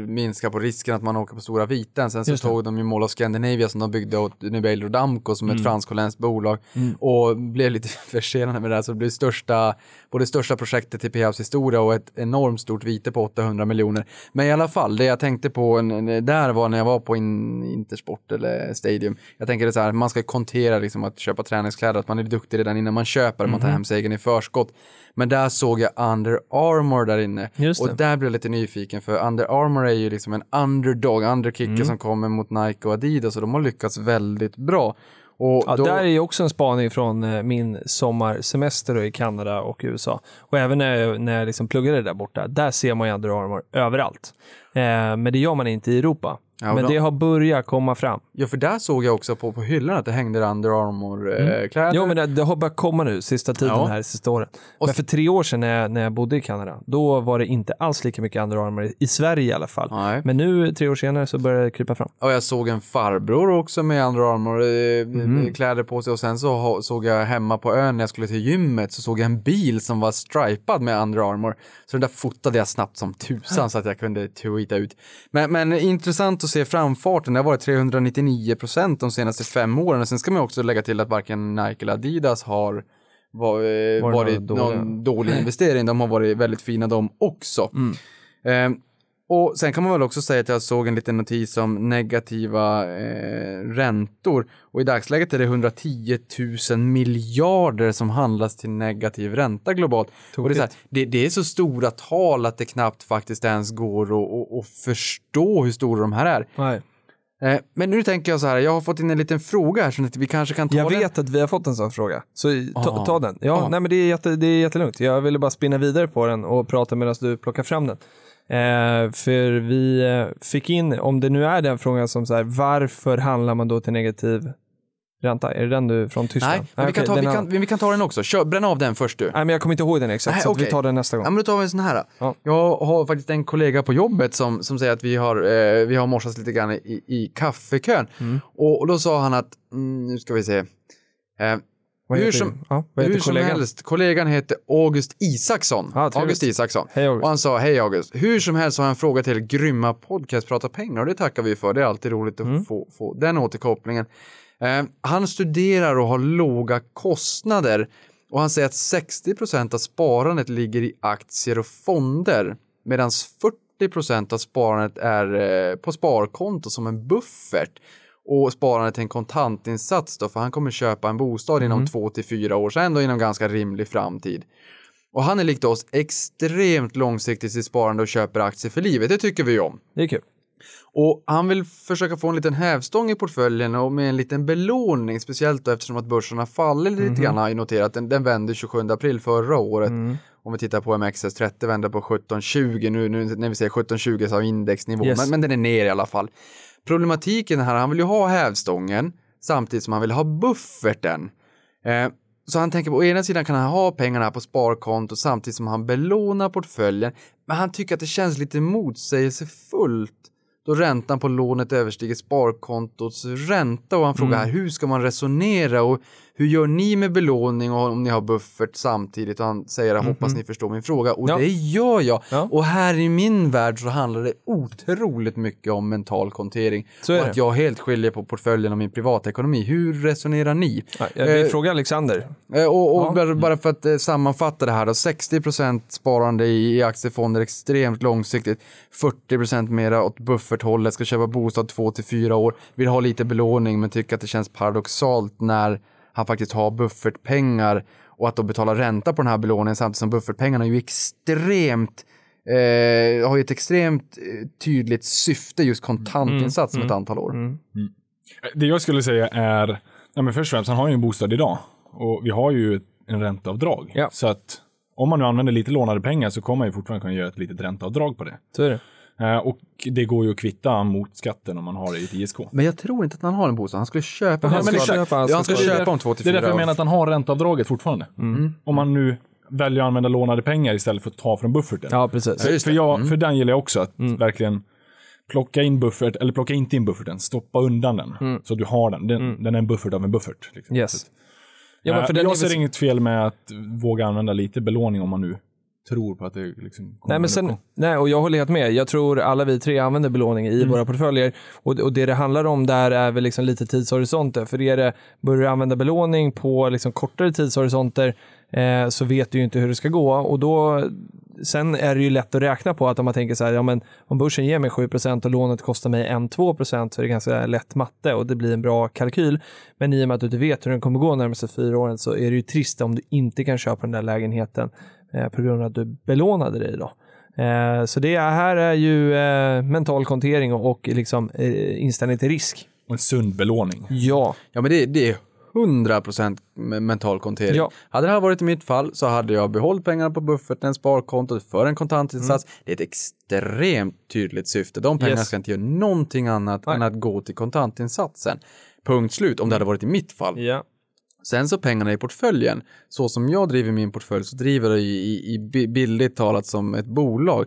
minska på risken att man åker på stora viten. Sen så tog de ju Mall of Scandinavia som de byggde åt Nubel Rodamco som Mm. ett fransk-holländskt bolag och blev lite försenade med det här så det blev största, både största projektet i Peabs historia och ett enormt stort vite på 800 miljoner. Men i alla fall, det jag tänkte på där var när jag var på in, Intersport eller Stadium. Jag tänker det så här, man ska kontera liksom att köpa träningskläder, att man är duktig redan innan man köper, man tar Mhm. hem segern i förskott. Men där såg jag Under Armour där inne. Och där blev jag lite nyfiken för Under Armour är ju liksom en underdog, underkicker Mm. som kommer mot Nike och Adidas och de har lyckats väldigt bra. Och Ja, då, där är ju också en spaning från eh, min sommarsemester i Kanada och USA. Och även när jag, när jag liksom pluggade där borta, där ser man ju Under Armour överallt. Eh, men det gör man inte i Europa. Ja, men då- det har börjat komma fram. ja, för där såg jag också på, på hyllan att det hängde Under Armour-kläder. Jo, men det, det har börjat komma nu sista tiden Ja. här, sista åren. Och- Men för tre år sedan när jag, när jag bodde i Kanada, då var det inte alls lika mycket Under Armour, i Sverige i alla fall. Nej. Men nu, tre år senare, så börjar det krypa fram. Och jag såg en farbror också med Under. Armour-kläder på sig och sen så såg jag hemma på ön när jag skulle till gymmet så såg jag en bil som var stripad med Under Armour. Så den där fotade jag snabbt som tusan så att jag kunde tweeta ut. Men, men intressant att se framfarten, det har varit 399 procent de senaste fem åren och sen ska man också lägga till att varken Nike eller Adidas har var, eh, Var varit några dåliga? någon dålig investering. De har varit väldigt fina de också. Mm. Eh, Och sen kan man väl också säga att jag såg en liten notis om negativa eh, räntor. Och i dagsläget är det 110 000 miljarder som handlas till negativ ränta globalt. Och det, är så här, det, det är så stora tal att det knappt faktiskt ens går att, att, att förstå hur stora de här är. Nej. Eh, men nu tänker jag så här, jag har fått in en liten fråga här att vi kanske kan ta Jag den. vet att vi har fått en sån fråga, så ta, Ah. ta den. Ja, Ah. nej, men det, är jätte, det är jättelugnt. Jag ville bara spinna vidare på den och prata medan du plockar fram den. Eh, för vi eh, fick in, om det nu är den frågan som så här, varför handlar man då till negativ ränta? Är det den du från Tyskland? Nej, men vi, kan ta, vi, kan, vi kan ta den också. Kör, bränn av den först du. Nej, men jag kommer inte ihåg den exakt, Nej, så att vi tar den nästa gång. Ja, men då tar vi en sån här. Ja. Jag har faktiskt en kollega på jobbet som, som säger att vi har, eh, vi har morsats lite grann i, i kaffekön. Mm. Och, och då sa han att, mm, nu ska vi se. Eh, Vad hur som- ja, vad hur som helst, kollegan heter August Isaksson. Trevligt. August Isaksson. Hej August. Och han sa, hej August, hur som helst har jag en fråga till grymma podcast Prata pengar och det tackar vi för. Det är alltid roligt att Mm. få, få den återkopplingen. Eh, han studerar och har låga kostnader och han säger att 60% av sparandet ligger i aktier och fonder medan 40% av sparandet är eh, på sparkonto som en buffert och sparandet till en kontantinsats då, för han kommer köpa en bostad inom två till fyra år, så ändå inom ganska rimlig framtid. Och han är likt oss extremt långsiktig i sitt sparande och köper aktier för livet, det tycker vi om. Det är kul. Och han vill försöka få en liten hävstång i portföljen och med en liten belåning, speciellt då eftersom att börsen har fallit lite grann har jag noterat. Den, den vände 27 april förra året. Om vi tittar på MXS30 vände på 1720, nu, nu när vi säger 1720 så har vi indexnivå, Yes. men, men den är ner i alla fall. Problematiken här, han vill ju ha hävstången samtidigt som han vill ha bufferten. Eh, så han tänker på å ena sidan kan han ha pengarna på sparkonto samtidigt som han belånar portföljen. Men han tycker att det känns lite motsägelsefullt då räntan på lånet överstiger sparkontots ränta och han frågar här hur ska man resonera och hur gör ni med belåning och om ni har buffert samtidigt och han säger jag hoppas ni förstår min fråga och Ja. det gör jag. Ja. Och här i min värld så handlar det otroligt mycket om mental kontering Så och att jag helt skiljer på portföljen och min privatekonomi. Hur resonerar ni? Ja, jag vill Eh, fråga Alexander. Eh, Och, och bara, bara för att eh, sammanfatta det här då, 60% sparande i, i aktiefonder extremt långsiktigt, 40% mera åt bufferthållet, ska köpa bostad 2 till 4 år, vill ha lite belåning men tycker att det känns paradoxalt när han faktiskt har buffertpengar och att då betala ränta på den här belåningen samtidigt som buffertpengarna är ju extremt eh, har ju ett extremt eh, tydligt syfte, just kontantinsats om ett antal år. Det jag skulle säga är, ja, men först och främst, han har ju en bostad idag och vi har ju en ränteavdrag. Ja. Så att om man nu använder lite lånade pengar så kommer man ju fortfarande kunna göra ett litet ränteavdrag på det. Så är det. Eh, och det går ju att kvitta mot skatten om man har det i ett ISK. Men jag tror inte att han har en bostad, han skulle köpa Han en skulle bostad. köpa, han ja, han skulle skulle köpa. köpa om 2 till Det är 4 därför jag år. menar att han har ränteavdraget fortfarande. Om man nu väljer att använda lånade pengar istället för att ta från bufferten. Ja, precis. För, för, jag, för den gillar jag också, att verkligen plocka in buffert, eller plocka inte in bufferten, stoppa undan den. Så du har den. Den, den är en buffert av en buffert. Liksom. Yes. Ja, men för den är jag ser inget fel med att våga använda lite belåning om man nu tror på att det liksom kommer Nej, men en sen, nej, och jag håller helt med. Jag tror alla vi tre använder belåning i våra portföljer. Och, och det det handlar om där är väl liksom lite tidshorisonter. För är det, börjar du använda belåning på liksom kortare tidshorisonter eh, så vet du ju inte hur det ska gå. Och då, sen är det ju lätt att räkna på att om man tänker så här, ja men om börsen ger mig 7% och lånet kostar mig 1-2 så är det ganska lätt matte och det blir en bra kalkyl. Men i och med att du inte vet hur den kommer gå närmaste fyra åren så är det ju trist om du inte kan köpa den där lägenheten på grund av att du belånade dig då. Eh, så det här är ju eh, mental kontering och, och liksom, eh, inställning till risk. Och en sund belåning. Ja, Ja, men det, det är 100% me- mental kontering. Ja. Hade det här varit i mitt fall så hade jag behållit pengarna på bufferten, sparkontot för en kontantinsats. Mm. Det är ett extremt tydligt syfte. De pengarna Yes. ska inte göra någonting annat Nej. än att gå till kontantinsatsen. Punkt slut, om det hade varit i mitt fall. ja. Sen så pengarna i portföljen, så som jag driver min portfölj så driver jag i, i, i billigt bildligt talat som ett bolag.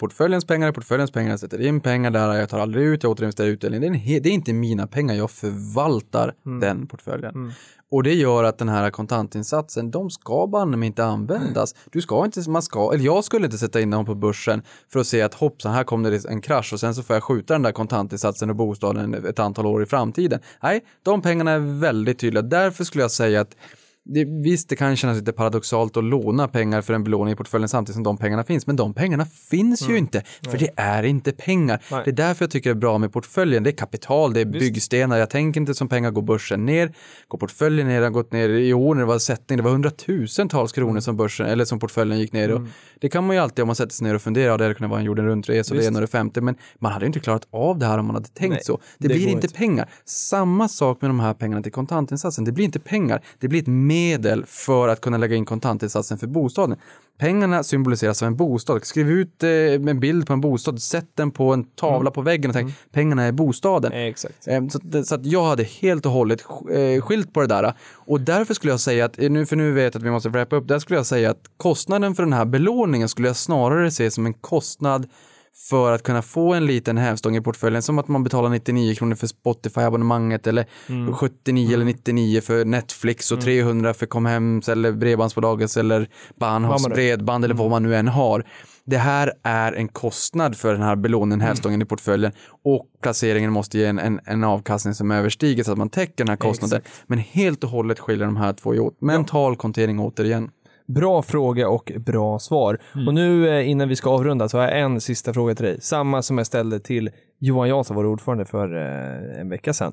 Portföljens pengar portföljens pengar, jag sätter in pengar där, jag tar aldrig ut, jag återinvesterar utdelning. Det är, det är inte mina pengar, jag förvaltar den portföljen. Och det gör att den här kontantinsatsen, de ska banne mig inte användas. Du ska inte, man ska, eller jag skulle inte sätta in dem på börsen för att se att hoppsan, här kom det en krasch och sen så får jag skjuta den där kontantinsatsen och bostaden ett antal år i framtiden. Nej, de pengarna är väldigt tydliga. Därför skulle jag säga att det, visst, det kan kännas lite paradoxalt att låna pengar för en belåning i portföljen samtidigt som de pengarna finns, men de pengarna finns ju inte, för det är inte pengar. Nej. Det är därför jag tycker det är bra med portföljen. Det är kapital, det är byggstenar. Jag tänker inte som pengar går börsen ner, går portföljen ner, har gått ner i år när det var sättning, det var hundratusentals kronor som börsen, eller som portföljen gick ner. Och det kan man ju alltid om man sätter sig ner och funderar, ja, det hade kunnat vara en jorden runt-resa det Visst. och det femte, men man hade inte klarat av det här om man hade tänkt Nej, så. Det, det blir inte. pengar. Samma sak med de här pengarna till kontantinsatsen. Det blir inte pengar, det blir ett medel för att kunna lägga in kontantinsatsen för bostaden. Pengarna symboliseras av en bostad. Skriv ut eh, en bild på en bostad, sätt den på en tavla på väggen och tänk pengarna är bostaden. Exakt. Eh, Så, så att jag hade helt och hållet eh, skilt på det där. Och därför skulle jag säga att, eh, nu, för nu vet jag att vi måste wrappa upp, där skulle jag säga att kostnaden för den här belåningen skulle jag snarare se som en kostnad för att kunna få en liten hävstång i portföljen, som att man betalar 99 kronor för Spotify-abonnemanget eller Mm. 79 eller 99 för Netflix och 300 för Comhems eller Bredbandsbolagets eller Bahnhofs bredband eller vad man nu än har. Det här är en kostnad för den här belåningen, hävstången i portföljen och placeringen måste ge en, en, en avkastning som överstiger så att man täcker den här kostnaden. Men helt och hållet skiljer de här två åt. Mental kontering återigen. Bra fråga och bra svar. Och nu eh, innan vi ska avrunda så har jag en sista fråga till dig. Samma som jag ställde till Johan Jansson, vår ordförande, för eh, en vecka sedan.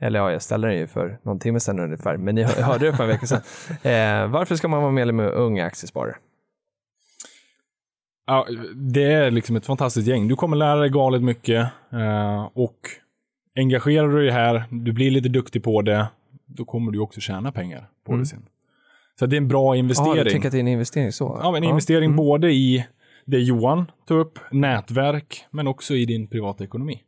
Eller ja, jag ställde den ju för någon timme sedan ungefär, men ni hör- hörde det för en vecka sedan. Eh, varför ska man vara medlem i Unga Aktiesparare? Ja, det är liksom ett fantastiskt gäng. Du kommer lära dig galet mycket eh, och engagerar du dig här, du blir lite duktig på det, då kommer du också tjäna pengar på det sen. Så det är en bra Ja, du investering. tänker att det är en investering så? Ja, en investering både i det Johan tog upp, nätverk, men också i din privata ekonomi.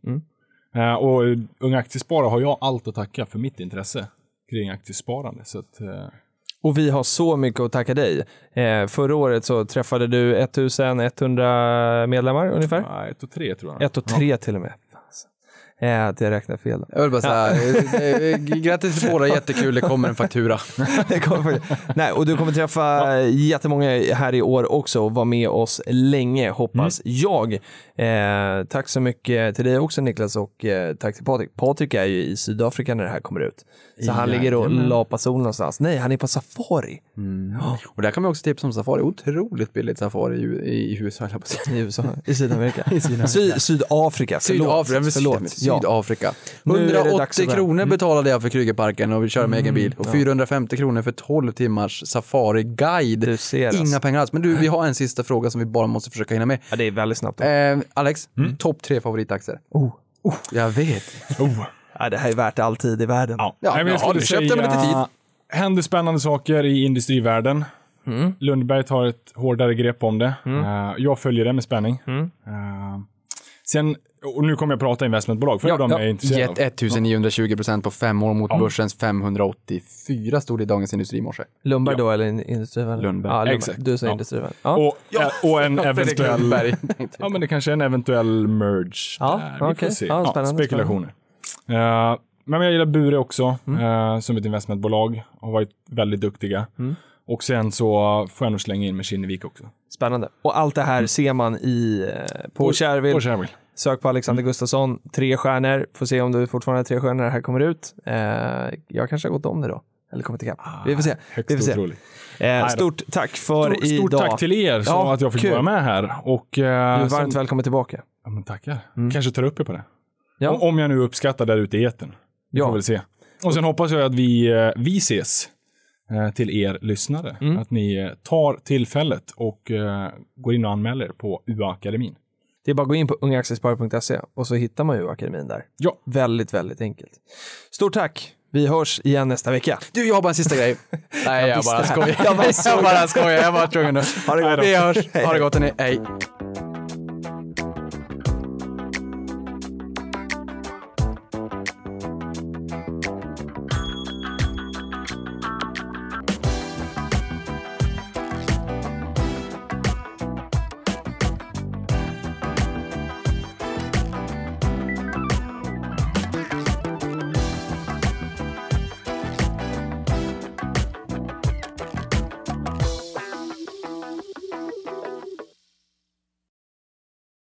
Eh, och Unga Aktiesparare har jag allt att tacka för mitt intresse kring aktiesparande. Så att, eh, Och vi har så mycket att tacka dig. Eh, förra året så träffade du 1100 medlemmar ungefär. ja, ett och tre tror jag. Ett och tre till och med. Eh, att jag räknar fel. Jag vill bara säga, eh, eh, grattis till båda, jättekul, det kommer en faktura. Det kommer- Nej, och du kommer träffa jättemånga här i år också och vara med oss länge, hoppas jag. Eh, tack så mycket till dig också Niklas och eh, tack till Patrik. Patrik är ju i Sydafrika när det här kommer ut. Så han ligger och Jajamän. lapar sol någonstans. Nej, han är på safari Och där kan man också tipsa om Safari, otroligt billigt Safari i, i USA, att säga. i USA, i Sydamerika. Sy, Sydafrika, förlåt. Sydafrika, förlåt. Sydafrika. Nu är det dags 180 att börja. kronor betalade jag för Krügerparken och vi körde med egen bil. Och 450 kronor för 12 timmars safari-guide. Ser alltså. Inga pengar alls. Men du, vi har en sista fråga som vi bara måste försöka hinna med. Ja, det är väldigt snabbt. Eh, Alex, topp tre favoritaktier? Oh. Jag vet. Oh. Ja, det här är värt all tid i världen. Ja, Ja, men jag ja, skulle du köpte med lite tid. Händer spännande saker i industrivärlden. Mm. Lundberg tar ett hårdare grepp om det. Eh, jag följer det med spänning. Mm. Eh, sen, och nu kommer jag prata investmentbolag, för de är jag intresserad av. Gett 1920 procent på fem år mot börsens 584 stod det i Dagens Industri i morse. Lundberg då eller in- Industrivän? Lundberg. Ja, Lundberg. Exakt. Du säger Ja. Industrivän. Ja. Och, eh, och en eventuell... Ja, men det kanske är en eventuell merge Ja, där. Vi får okej. se. Ja, Ja, spännande, spekulationer. Eh, men jag gillar Bure också, Mm. eh, som ett investmentbolag. Har varit väldigt duktiga. Mm. Och sen så får jag nog slänga in med Kinnevik också. Spännande. Och allt det här ser man i, eh, på På. Sök på Alexander Gustafsson, tre stjärnor. Får se om du fortfarande har tre stjärnor när det här kommer ut. Eh, jag kanske har gått om det då. Eller kommit ikapp. Vi får se. Högst Vi får se. Eh, stort tack för Stort, idag. stort tack till er så Ja, att jag fick kul. vara med här. Och, eh, Du är varmt sen, välkommen tillbaka. ja, men tackar. Kanske tar upp er på det. Ja. Om- jag nu uppskattar där ute i etern. Vi Ja. får väl se. Och sen hoppas jag att vi, eh, vi ses eh, till er lyssnare. Mm. Att ni eh, tar tillfället och går in och anmäler er på UA-akademin. Det är bara att gå in på ungaaktiesparare.se och så hittar man ju akademin där. Ja. Väldigt, väldigt enkelt. Stort tack. Vi hörs igen nästa vecka. Du, jag har bara en sista grej. Nej, jag, visste bara skojar. Jag bara Jag bara skojar. Jag bara tvungen att... Ha det gott. Vi hörs. Ha det gott, hörni. Hej.